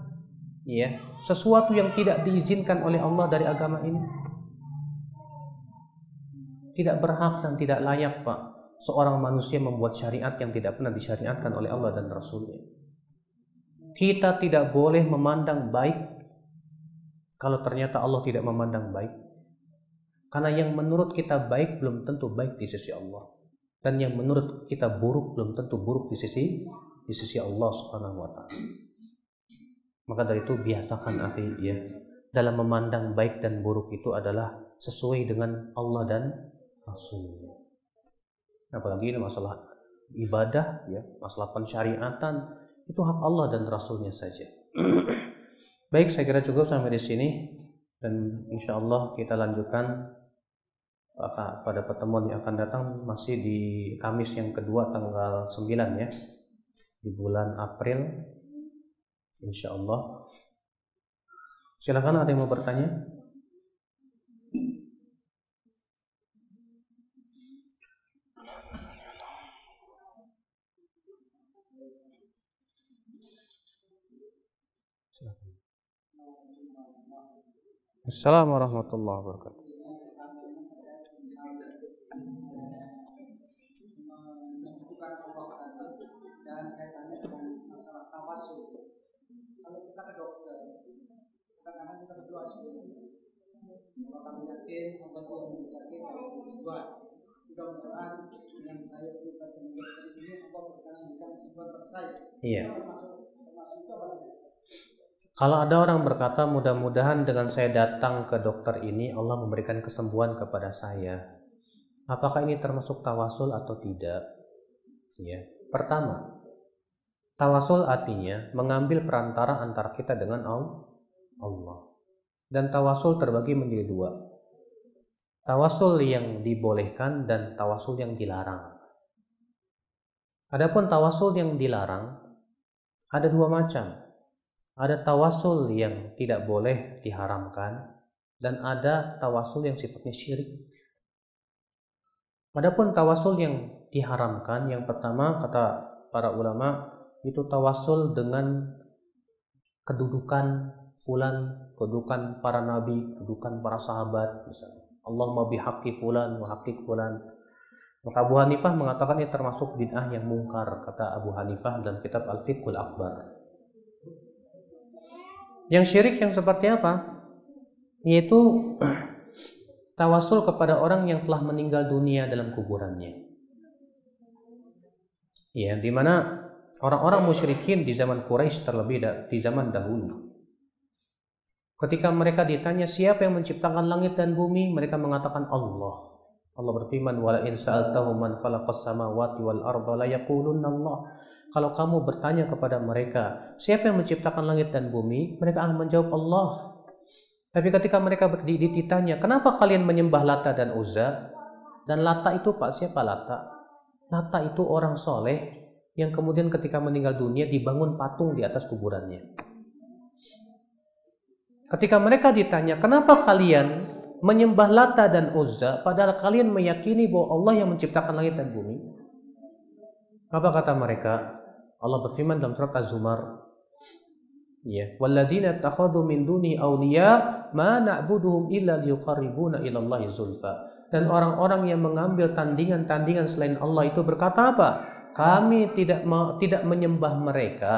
Speaker 2: ya sesuatu yang tidak diizinkan oleh Allah dari agama ini tidak berhak dan tidak layak Pak. Seorang manusia membuat syariat yang tidak pernah disyariatkan oleh Allah dan Rasulnya. Kita tidak boleh memandang baik kalau ternyata Allah tidak memandang baik. Karena yang menurut kita baik belum tentu baik di sisi Allah. Dan yang menurut kita buruk belum tentu buruk di sisi di sisi Allah Subhanahu wa taala. Maka dari itu biasakan akhi ya. Dalam memandang baik dan buruk itu adalah sesuai dengan Allah dan Rasulnya. Apalagi ini masalah ibadah ya, masalah pensyariatan. Itu hak Allah dan Rasulnya saja. (clears throat) Baik, saya kira cukup sampai di sini. Dan insya Allah kita lanjutkan pada pertemuan yang akan datang masih di Kamis yang kedua tanggal 9 ya. Di bulan April. Insya Allah. Silakan ada yang mau bertanya Assalamualaikum warahmatullahi wabarakatuh.
Speaker 3: Kami
Speaker 2: Kalau ada orang berkata mudah-mudahan dengan saya datang ke dokter ini Allah memberikan kesembuhan kepada saya. Apakah ini termasuk tawasul atau tidak? Ya. Pertama, tawasul artinya mengambil perantara antara kita dengan Allah dan tawasul terbagi menjadi dua. Tawasul yang dibolehkan dan tawasul yang dilarang. Adapun tawasul yang dilarang ada dua macam. Ada tawasul yang tidak boleh diharamkan dan ada tawasul yang sifatnya syirik. Adapun tawasul yang diharamkan yang pertama kata para ulama itu tawasul dengan kedudukan fulan, kedudukan para nabi, kedudukan para sahabat misalnya. Allahumma bihaqqi fulan wa fulan. Maka Abu Hanifah mengatakan ini termasuk bid'ah yang mungkar kata Abu Hanifah dalam kitab Al-Fiqhul Akbar. Yang syirik yang seperti apa? Yaitu (clears throat) tawasul kepada orang yang telah meninggal dunia dalam kuburannya. Ya, di mana Orang-orang musyrikin di zaman Quraisy terlebih di zaman dahulu. Ketika mereka ditanya siapa yang menciptakan langit dan bumi, mereka mengatakan Allah. Allah berfirman, "Wala in sa'altahum man khalaqas samawati wal arda la Allah." Kalau kamu bertanya kepada mereka, siapa yang menciptakan langit dan bumi? Mereka akan menjawab Allah. Tapi ketika mereka ditanya, kenapa kalian menyembah Lata dan Uzza? Dan Lata itu Pak, siapa Lata? Lata itu orang soleh yang kemudian ketika meninggal dunia dibangun patung di atas kuburannya. Ketika mereka ditanya, kenapa kalian menyembah Lata dan Uzza padahal kalian meyakini bahwa Allah yang menciptakan langit dan bumi? Apa kata mereka? Allah berfirman dalam surat Az-Zumar, Ya, walladzina takhadhu min duni awliya ma na'buduhum illa liyuqarribuna ila Allah zulfa. Dan orang-orang yang mengambil tandingan-tandingan selain Allah itu berkata apa? Kami tidak tidak menyembah mereka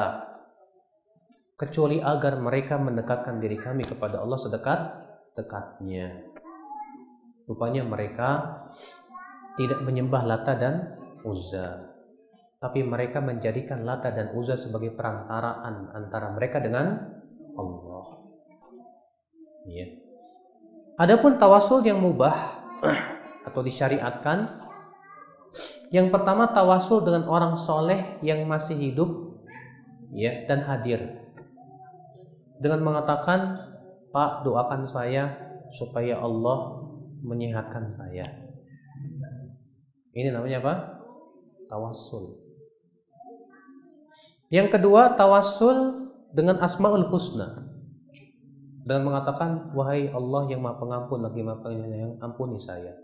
Speaker 2: kecuali agar mereka mendekatkan diri kami kepada Allah sedekat dekatnya. Rupanya mereka tidak menyembah Lata dan Uzza. Tapi mereka menjadikan Lata dan Uzza sebagai perantaraan antara mereka dengan Allah. Ya. Adapun tawasul yang mubah (clears throat) atau disyariatkan yang pertama tawasul dengan orang soleh yang masih hidup ya dan hadir dengan mengatakan Pak doakan saya supaya Allah menyehatkan saya. Ini namanya apa? Tawasul. Yang kedua tawasul dengan asmaul husna dengan mengatakan wahai Allah yang maha pengampun lagi maha penyayang ampuni saya.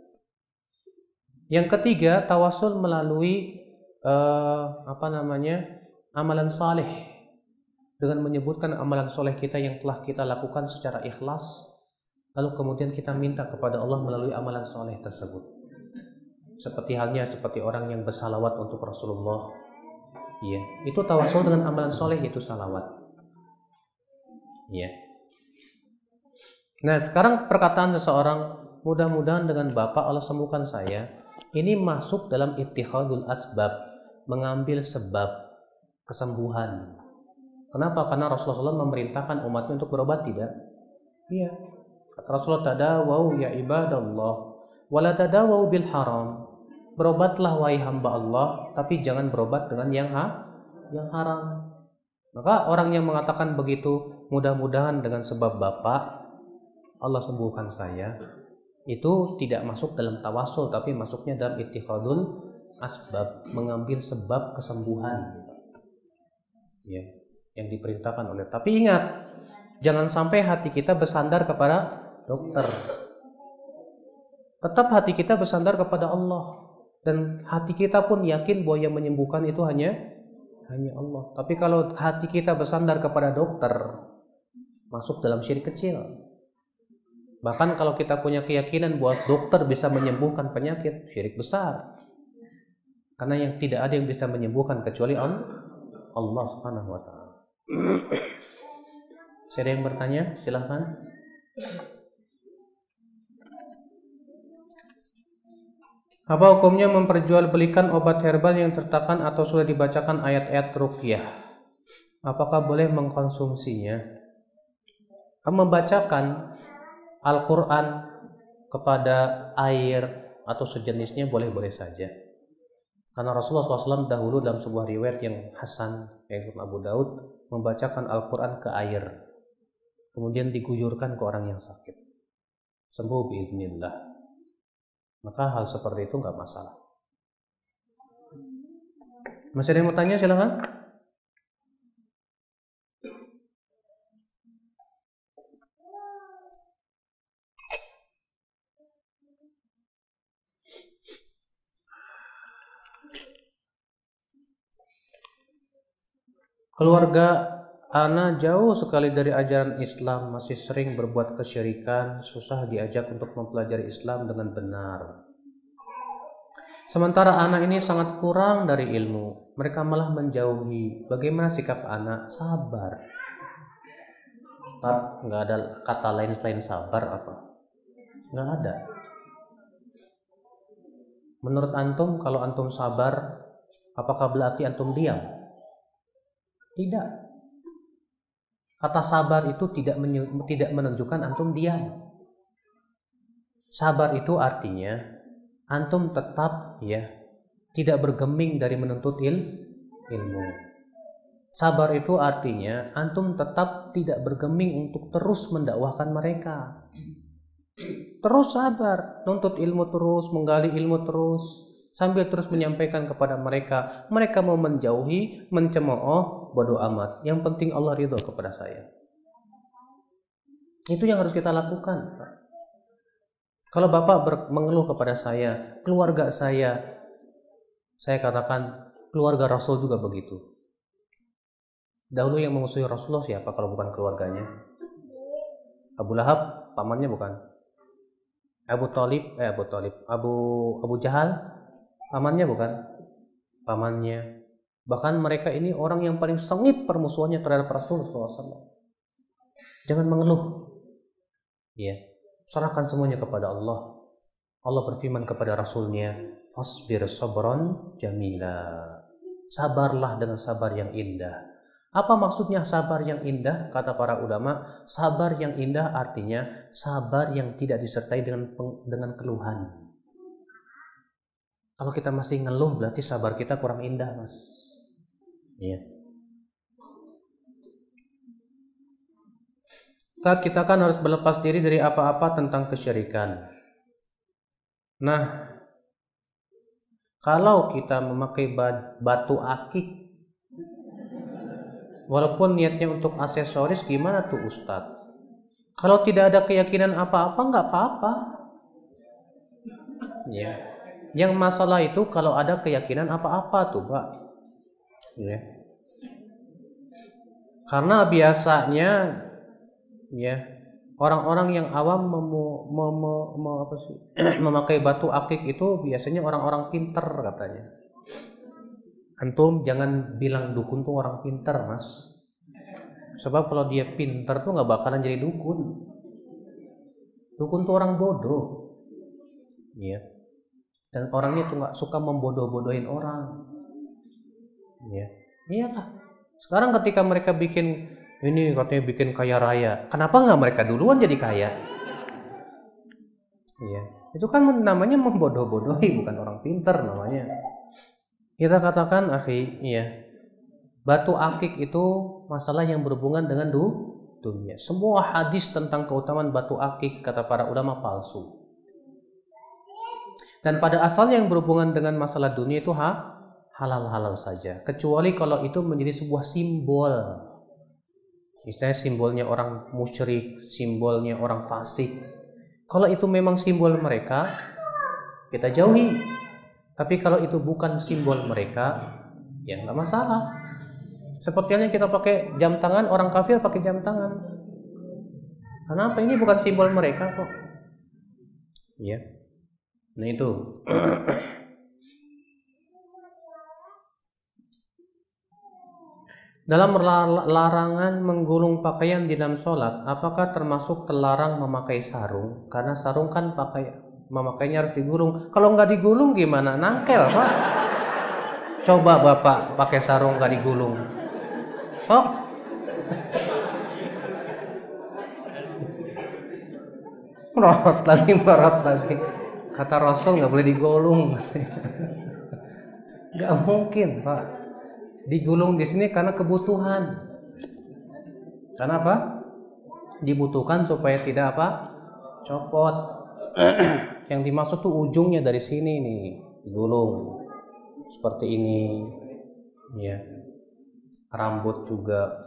Speaker 2: Yang ketiga, tawasul melalui uh, apa namanya? amalan saleh dengan menyebutkan amalan soleh kita yang telah kita lakukan secara ikhlas lalu kemudian kita minta kepada Allah melalui amalan soleh tersebut seperti halnya seperti orang yang bersalawat untuk Rasulullah iya itu tawasul dengan amalan soleh itu salawat iya nah sekarang perkataan seseorang mudah-mudahan dengan Bapak Allah sembuhkan saya ini masuk dalam ittihadul asbab, mengambil sebab kesembuhan. Kenapa? Karena Rasulullah SAW memerintahkan umatnya untuk berobat tidak? Iya. Rasulullah tadawau ya ibadallah wala tadawau bil haram. Berobatlah wahai hamba Allah, tapi jangan berobat dengan yang ha yang haram. Maka orang yang mengatakan begitu, mudah-mudahan dengan sebab Bapak Allah sembuhkan saya, itu tidak masuk dalam tawasul tapi masuknya dalam ittikhadul asbab mengambil sebab kesembuhan. Ya yang diperintahkan oleh. Tapi ingat jangan sampai hati kita bersandar kepada dokter. Tetap hati kita bersandar kepada Allah dan hati kita pun yakin bahwa yang menyembuhkan itu hanya hanya Allah tapi kalau hati kita bersandar kepada dokter masuk dalam syirik kecil Bahkan kalau kita punya keyakinan bahwa dokter bisa menyembuhkan penyakit, syirik besar. Karena yang tidak ada yang bisa menyembuhkan kecuali Allah Subhanahu wa taala. Ada yang bertanya? Silahkan. Apa hukumnya memperjualbelikan obat herbal yang tertakan atau sudah dibacakan ayat-ayat ruqyah? Apakah boleh mengkonsumsinya? Membacakan Al-Quran kepada air atau sejenisnya boleh-boleh saja. Karena Rasulullah SAW dahulu dalam sebuah riwayat yang Hasan, yaitu Abu Daud, membacakan Al-Quran ke air. Kemudian diguyurkan ke orang yang sakit. Sembuh biiznillah. Maka hal seperti itu nggak masalah. Masih ada yang mau tanya silahkan. Keluarga Ana jauh sekali dari ajaran Islam, masih sering berbuat kesyirikan, susah diajak untuk mempelajari Islam dengan benar. Sementara anak ini sangat kurang dari ilmu, mereka malah menjauhi. Bagaimana sikap anak? Sabar. Ustaz, nggak ada kata lain selain sabar apa? Nggak ada. Menurut antum, kalau antum sabar, apakah berarti antum diam? Tidak. Kata sabar itu tidak tidak menunjukkan antum diam. Sabar itu artinya antum tetap ya tidak bergeming dari menuntut il- ilmu. Sabar itu artinya antum tetap tidak bergeming untuk terus mendakwahkan mereka. Terus sabar, nuntut ilmu terus, menggali ilmu terus, sambil terus menyampaikan kepada mereka. Mereka mau menjauhi, mencemooh, bodoh amat. Yang penting Allah ridho kepada saya. Itu yang harus kita lakukan. Kalau Bapak mengeluh kepada saya, keluarga saya, saya katakan keluarga Rasul juga begitu. Dahulu yang mengusui Rasulullah siapa kalau bukan keluarganya? Abu Lahab, pamannya bukan? Abu Talib, eh Abu Talib, Abu Abu Jahal, pamannya bukan? Pamannya. Bahkan mereka ini orang yang paling sengit permusuhannya terhadap Rasul SAW. Jangan mengeluh. Ya, serahkan semuanya kepada Allah. Allah berfirman kepada Rasulnya, Fasbir sabran jamila. Sabarlah dengan sabar yang indah. Apa maksudnya sabar yang indah? Kata para ulama, sabar yang indah artinya sabar yang tidak disertai dengan dengan keluhan. Kalau kita masih ngeluh berarti sabar kita kurang indah, Mas. Iya. Saat kita kan harus berlepas diri dari apa-apa tentang kesyirikan. Nah, kalau kita memakai ba- batu akik Walaupun niatnya untuk aksesoris gimana tuh Ustadz? Kalau tidak ada keyakinan apa-apa nggak apa-apa. Ya. Yang masalah itu kalau ada keyakinan apa-apa tuh, Pak. Ya. Karena biasanya ya orang-orang yang awam memu, memu, memu- apa sih? (clears throat) memakai batu akik itu biasanya orang-orang pinter katanya. Antum jangan bilang dukun tuh orang pinter, Mas. Sebab kalau dia pinter tuh nggak bakalan jadi dukun. Dukun tuh orang bodoh. Iya. Dan orangnya cuma suka membodoh-bodohin orang. Iya. Iya kah? Sekarang ketika mereka bikin ini katanya bikin kaya raya, kenapa nggak mereka duluan jadi kaya? Iya. Itu kan namanya membodoh-bodohi, bukan orang pinter namanya. Kita katakan, akhi, iya. Batu akik itu masalah yang berhubungan dengan du, dunia. Semua hadis tentang keutamaan batu akik kata para ulama palsu. Dan pada asalnya yang berhubungan dengan masalah dunia itu ha, halal-halal saja. Kecuali kalau itu menjadi sebuah simbol. Misalnya simbolnya orang musyrik, simbolnya orang fasik. Kalau itu memang simbol mereka, kita jauhi. Tapi kalau itu bukan simbol mereka, ya nggak masalah. Seperti halnya kita pakai jam tangan, orang kafir pakai jam tangan. Kenapa ini bukan simbol mereka kok? Ya. Nah itu. Dalam la- larangan menggulung pakaian di dalam sholat, apakah termasuk terlarang memakai sarung? Karena sarung kan pakai memakainya harus digulung. Kalau nggak digulung gimana? Nangkel pak. Coba bapak pakai sarung nggak digulung. Sok. Merot lagi, merot lagi. Kata Rasul nggak boleh digulung. (laughs) Nggak mungkin pak. Digulung di sini karena kebutuhan. Karena apa? Dibutuhkan supaya tidak apa? Copot. (clears throat) Yang dimaksud tuh ujungnya dari sini nih, digulung. Seperti ini. Ya. Rambut juga.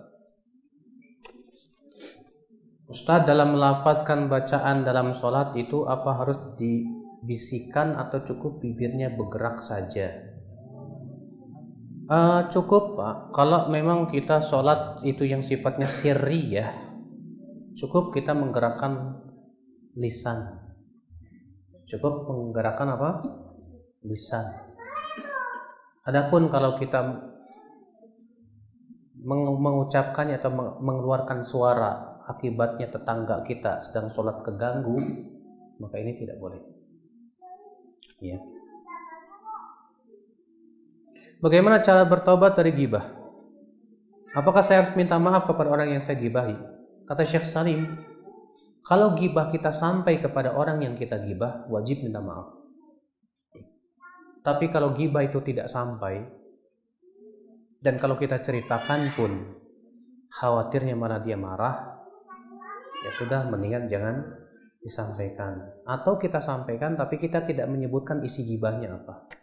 Speaker 2: Ustadz dalam melafazkan bacaan dalam sholat itu apa harus dibisikkan atau cukup bibirnya bergerak saja? Eh, cukup pak. Kalau memang kita sholat itu yang sifatnya sirri ya, cukup kita menggerakkan lisan. Cukup menggerakkan apa? Lisan. Adapun kalau kita meng- mengucapkannya atau meng- mengeluarkan suara akibatnya tetangga kita sedang sholat keganggu, maka ini tidak boleh. Ya. Bagaimana cara bertobat dari gibah? Apakah saya harus minta maaf kepada orang yang saya gibahi? Kata Syekh Salim, kalau gibah kita sampai kepada orang yang kita gibah, wajib minta maaf. Tapi kalau gibah itu tidak sampai, dan kalau kita ceritakan pun, khawatirnya malah dia marah, ya sudah mendingan jangan disampaikan. Atau kita sampaikan tapi kita tidak menyebutkan isi gibahnya apa.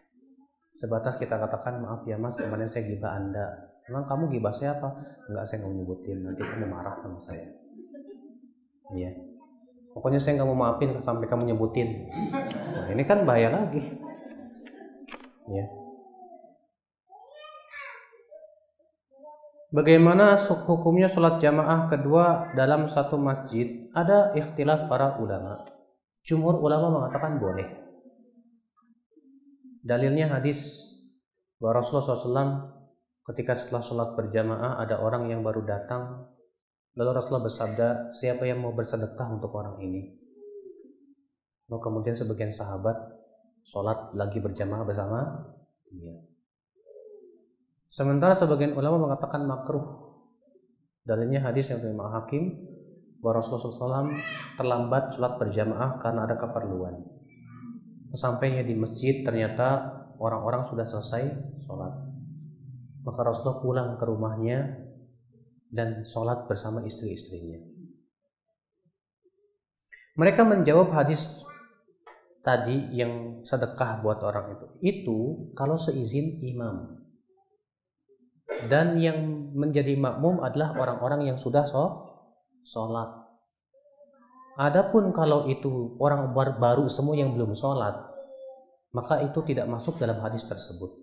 Speaker 2: Sebatas kita katakan, maaf ya mas, kemarin saya gibah anda Emang kamu gibah saya apa? Enggak, saya nggak mau nyebutin. Nanti kamu marah sama saya. Iya. Pokoknya saya nggak mau maafin sampai kamu nyebutin. Nah, ini kan bahaya lagi. Ya. Bagaimana hukumnya sholat jamaah kedua dalam satu masjid? Ada ikhtilaf para ulama. Jumhur ulama mengatakan boleh. Dalilnya hadis bahwa Rasulullah SAW ketika setelah sholat berjamaah ada orang yang baru datang. Lalu Rasulullah bersabda siapa yang mau bersedekah untuk orang ini? Lalu kemudian sebagian sahabat sholat lagi berjamaah bersama dia. Sementara sebagian ulama mengatakan makruh. Dalilnya hadis yang terima hakim bahwa Rasulullah SAW terlambat sholat berjamaah karena ada keperluan sesampainya di masjid ternyata orang-orang sudah selesai sholat maka Rasulullah pulang ke rumahnya dan sholat bersama istri-istrinya. Mereka menjawab hadis tadi yang sedekah buat orang itu. Itu kalau seizin imam. Dan yang menjadi makmum adalah orang-orang yang sudah sholat. Adapun kalau itu orang baru semua yang belum sholat, maka itu tidak masuk dalam hadis tersebut.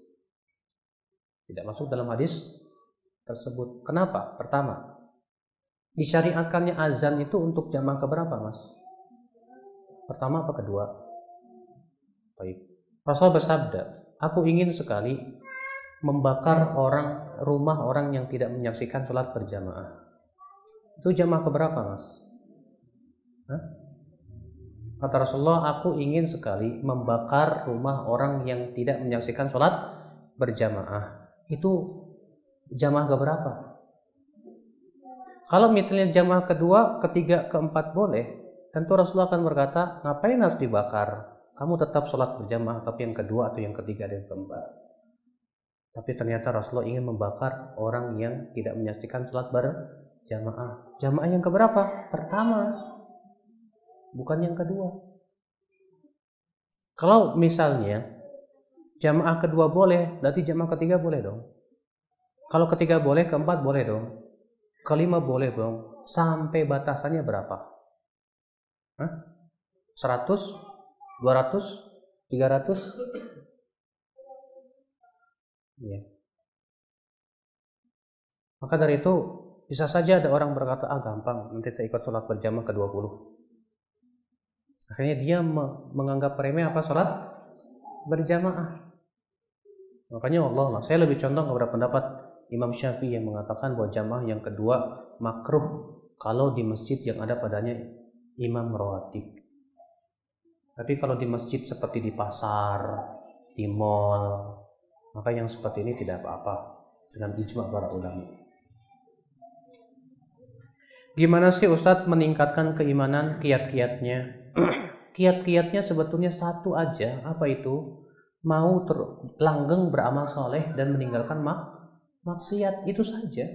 Speaker 2: Tidak masuk dalam hadis tersebut. Kenapa? Pertama, disyariatkannya azan itu untuk jamaah keberapa, Mas? Pertama apa kedua? Baik. Rasul bersabda, aku ingin sekali membakar orang rumah orang yang tidak menyaksikan sholat berjamaah. Itu jamaah keberapa, Mas? Kata Rasulullah, aku ingin sekali membakar rumah orang yang tidak menyaksikan sholat berjamaah itu jamaah keberapa? Kalau misalnya jamaah kedua, ketiga, keempat boleh, tentu Rasulullah akan berkata, ngapain harus dibakar? Kamu tetap sholat berjamaah, tapi yang kedua atau yang ketiga dan keempat. Tapi ternyata Rasulullah ingin membakar orang yang tidak menyaksikan sholat berjamaah. Jamaah yang keberapa? Pertama, bukan yang kedua. Kalau misalnya Jamaah kedua boleh, berarti jamaah ketiga boleh dong. Kalau ketiga boleh, keempat boleh dong. Kelima boleh dong. Sampai batasannya berapa? Hah? 100? 200? 300? Iya. Maka dari itu bisa saja ada orang berkata, ah gampang, nanti saya ikut sholat berjamaah ke 20. Akhirnya dia menganggap remeh apa sholat berjamaah. Makanya Allah saya lebih condong kepada pendapat Imam Syafi'i yang mengatakan bahwa jamaah yang kedua makruh kalau di masjid yang ada padanya imam rawatib. Tapi kalau di masjid seperti di pasar, di mall, maka yang seperti ini tidak apa-apa dengan ijma para ulama. Gimana sih Ustadz meningkatkan keimanan kiat-kiatnya? (clears throat) kiat-kiatnya sebetulnya satu aja, apa itu? mau langgeng beramal soleh dan meninggalkan mak maksiat itu saja.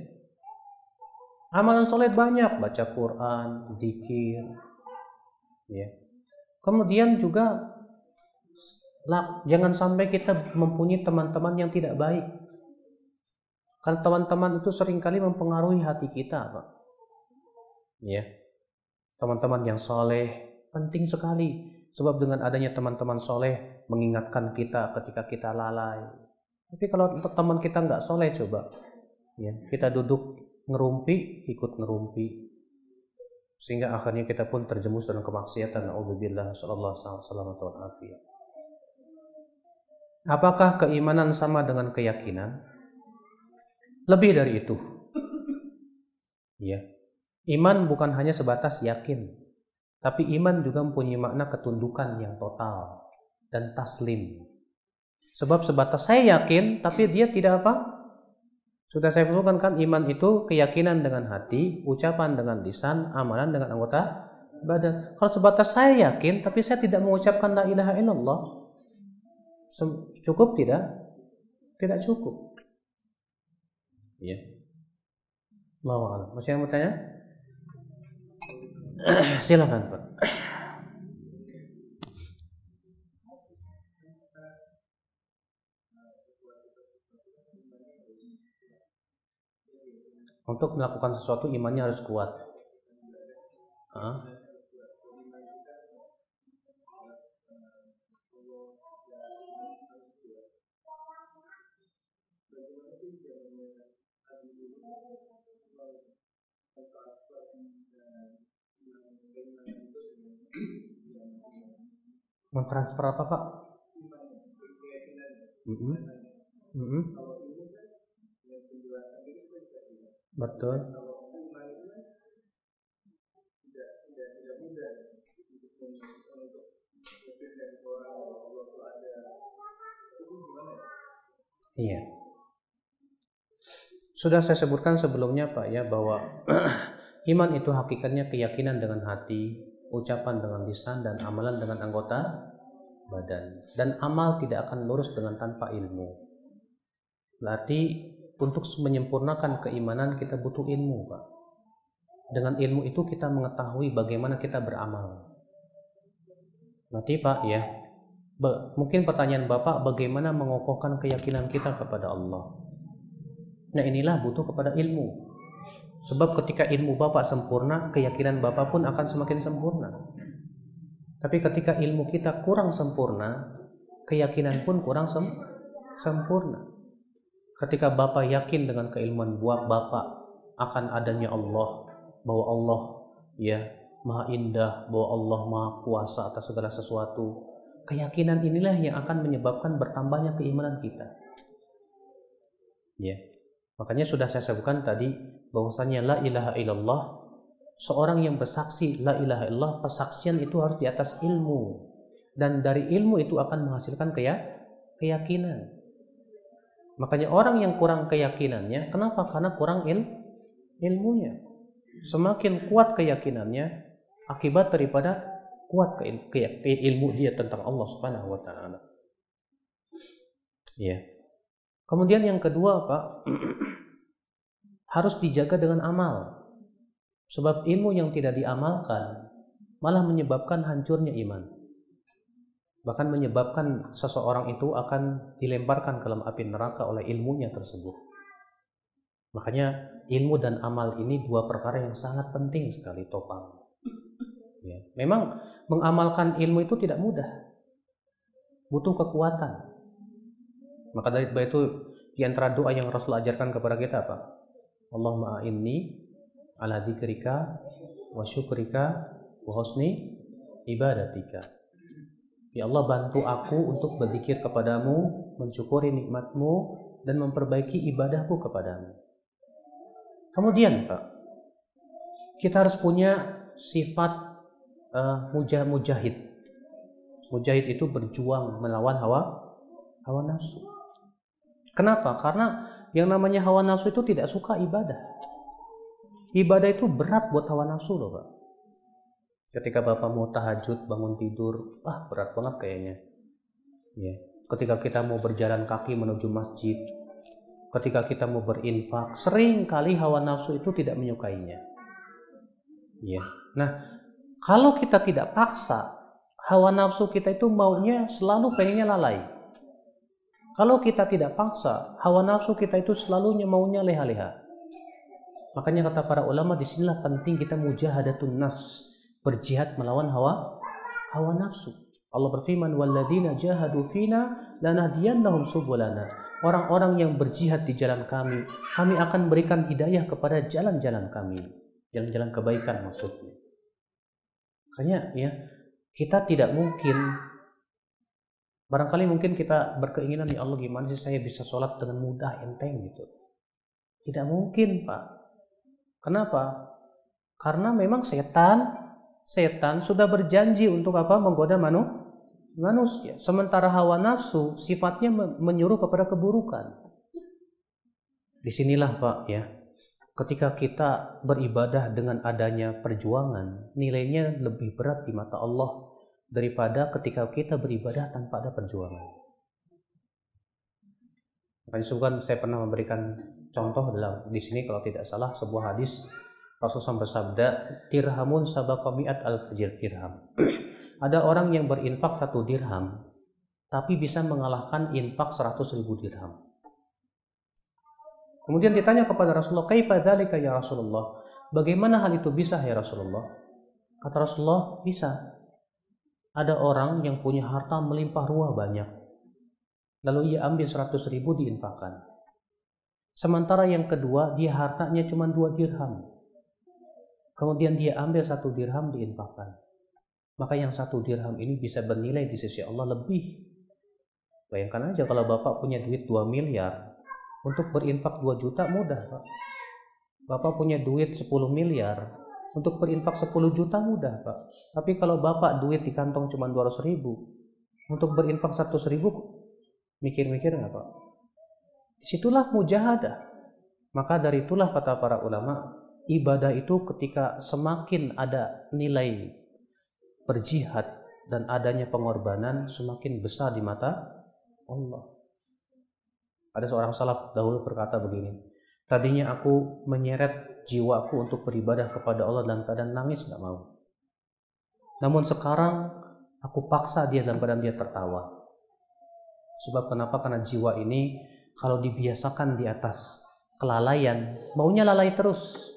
Speaker 2: Amalan soleh banyak, baca Quran, zikir, ya. Kemudian juga jangan sampai kita mempunyai teman-teman yang tidak baik. Karena teman-teman itu sering kali mempengaruhi hati kita, Pak. Ya. Teman-teman yang soleh penting sekali Sebab dengan adanya teman-teman soleh mengingatkan kita ketika kita lalai. Tapi kalau teman kita nggak soleh coba, ya kita duduk ngerumpi, ikut ngerumpi, sehingga akhirnya kita pun terjemus dalam kemaksiatan. Alhamdulillah, sallallahu alaihi Apakah keimanan sama dengan keyakinan? Lebih dari itu. Ya. Iman bukan hanya sebatas yakin, tapi iman juga mempunyai makna ketundukan yang total dan taslim. Sebab sebatas saya yakin, tapi dia tidak apa? Sudah saya sebutkan kan iman itu keyakinan dengan hati, ucapan dengan lisan, amalan dengan anggota badan. Kalau sebatas saya yakin tapi saya tidak mengucapkan la ilaha illallah, cukup tidak? Tidak cukup. Ya. Allah Masih yang mau tanya? (clears throat) Silakan Pak. Untuk melakukan sesuatu imannya harus kuat. Hah? Mentransfer apa Pak? Mm -hmm. Mm -hmm. Betul. Iya. Sudah saya sebutkan sebelumnya Pak ya bahwa (clears throat) iman itu hakikatnya keyakinan dengan hati, ucapan dengan lisan dan amalan dengan anggota badan. Dan amal tidak akan lurus dengan tanpa ilmu. Berarti untuk menyempurnakan keimanan kita butuh ilmu, Pak. Dengan ilmu itu kita mengetahui bagaimana kita beramal. Nanti Pak ya, mungkin pertanyaan Bapak bagaimana mengokohkan keyakinan kita kepada Allah. Nah inilah butuh kepada ilmu. Sebab ketika ilmu Bapak sempurna, keyakinan Bapak pun akan semakin sempurna. Tapi ketika ilmu kita kurang sempurna, keyakinan pun kurang sem sempurna. Ketika Bapak yakin dengan keilmuan buat Bapak akan adanya Allah, bahwa Allah ya maha indah, bahwa Allah maha kuasa atas segala sesuatu. Keyakinan inilah yang akan menyebabkan bertambahnya keimanan kita. Ya. Makanya sudah saya sebutkan tadi bahwasanya la ilaha illallah seorang yang bersaksi la ilaha illallah persaksian itu harus di atas ilmu dan dari ilmu itu akan menghasilkan keyakinan. Makanya orang yang kurang keyakinannya, kenapa? Karena kurang il, ilmunya. Semakin kuat keyakinannya, akibat daripada kuat ke, ilmu dia tentang Allah Subhanahu wa taala. Ya. Kemudian yang kedua, Pak, (clears throat) harus dijaga dengan amal. Sebab ilmu yang tidak diamalkan malah menyebabkan hancurnya iman. Bahkan menyebabkan seseorang itu akan dilemparkan ke dalam api neraka oleh ilmunya tersebut. Makanya ilmu dan amal ini dua perkara yang sangat penting sekali topang. Ya. Memang mengamalkan ilmu itu tidak mudah. Butuh kekuatan. Maka dari itu di antara doa yang Rasul ajarkan kepada kita apa? Allahumma inni ala dzikrika wa syukrika wa husni ibadatika. Ya Allah bantu aku untuk berzikir kepadamu, mensyukuri nikmatmu dan memperbaiki ibadahku kepadamu. Kemudian Pak, kita harus punya sifat uh, mujah mujahid. Mujahid itu berjuang melawan hawa hawa nafsu. Kenapa? Karena yang namanya hawa nafsu itu tidak suka ibadah. Ibadah itu berat buat hawa nafsu loh, Pak. Ketika Bapak mau tahajud, bangun tidur, ah berat banget kayaknya. Ya. Ketika kita mau berjalan kaki menuju masjid, ketika kita mau berinfak, sering kali hawa nafsu itu tidak menyukainya. Ya. Nah, kalau kita tidak paksa, hawa nafsu kita itu maunya selalu pengennya lalai. Kalau kita tidak paksa, hawa nafsu kita itu selalu maunya leha-leha. Makanya kata para ulama di sinilah penting kita mujahadatun nas, berjihad melawan hawa hawa nafsu. Allah berfirman walladzina jahadu fina lanahdiyannahum subulana. Orang-orang yang berjihad di jalan kami, kami akan berikan hidayah kepada jalan-jalan kami. Jalan-jalan kebaikan maksudnya. Makanya ya, kita tidak mungkin Barangkali mungkin kita berkeinginan ya Allah gimana sih saya bisa sholat dengan mudah enteng gitu. Tidak mungkin Pak. Kenapa? Karena memang setan setan sudah berjanji untuk apa menggoda manu, manusia. Sementara hawa nafsu sifatnya menyuruh kepada keburukan. di sinilah Pak ya, ketika kita beribadah dengan adanya perjuangan, nilainya lebih berat di mata Allah daripada ketika kita beribadah tanpa ada perjuangan. Makanya kan saya pernah memberikan contoh dalam di sini kalau tidak salah sebuah hadis Rasulullah bersabda, dirhamun sabaqamiat al fajr dirham. (clears throat) ada orang yang berinfak satu dirham, tapi bisa mengalahkan infak seratus ribu dirham. Kemudian ditanya kepada Rasulullah, "Kaifa ya Rasulullah?" Bagaimana hal itu bisa ya Rasulullah? Kata Rasulullah, bisa. Ada orang yang punya harta melimpah ruah banyak. Lalu ia ambil 100 ribu diinfakkan. Sementara yang kedua, dia hartanya cuma dua dirham. Kemudian dia ambil satu dirham diinfakkan. Maka yang satu dirham ini bisa bernilai di sisi Allah lebih. Bayangkan aja kalau Bapak punya duit 2 miliar, untuk berinfak 2 juta mudah, Pak. Bapak punya duit 10 miliar, untuk berinfak 10 juta mudah, Pak. Tapi kalau Bapak duit di kantong cuma 200 ribu, untuk berinfak 100 ribu, mikir-mikir nggak, Pak? Di situlah mujahadah. Maka dari itulah kata para ulama, ibadah itu ketika semakin ada nilai berjihad dan adanya pengorbanan semakin besar di mata Allah. Ada seorang salaf dahulu berkata begini, tadinya aku menyeret jiwaku untuk beribadah kepada Allah dalam keadaan nangis nggak mau. Namun sekarang aku paksa dia dalam keadaan dia tertawa. Sebab kenapa? Karena jiwa ini kalau dibiasakan di atas kelalaian, maunya lalai terus.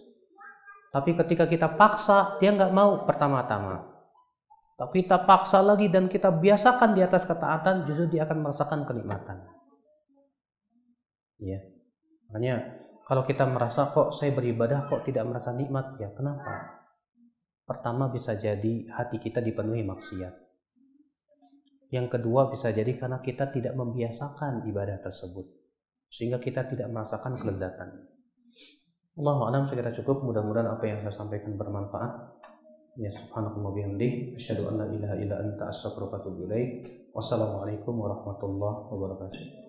Speaker 2: Tapi ketika kita paksa, dia nggak mau pertama-tama. Tapi kita paksa lagi dan kita biasakan di atas ketaatan, justru dia akan merasakan kenikmatan. Ya. Makanya kalau kita merasa kok saya beribadah kok tidak merasa nikmat, ya kenapa? Pertama bisa jadi hati kita dipenuhi maksiat. Yang kedua bisa jadi karena kita tidak membiasakan ibadah tersebut. Sehingga kita tidak merasakan kelezatan. Allah alam sekira cukup. Mudah-mudahan apa yang saya sampaikan bermanfaat. Ya subhanakallah bihamdi. Asyhadu an la ilaha illa anta ilaik. Wassalamualaikum warahmatullahi wabarakatuh.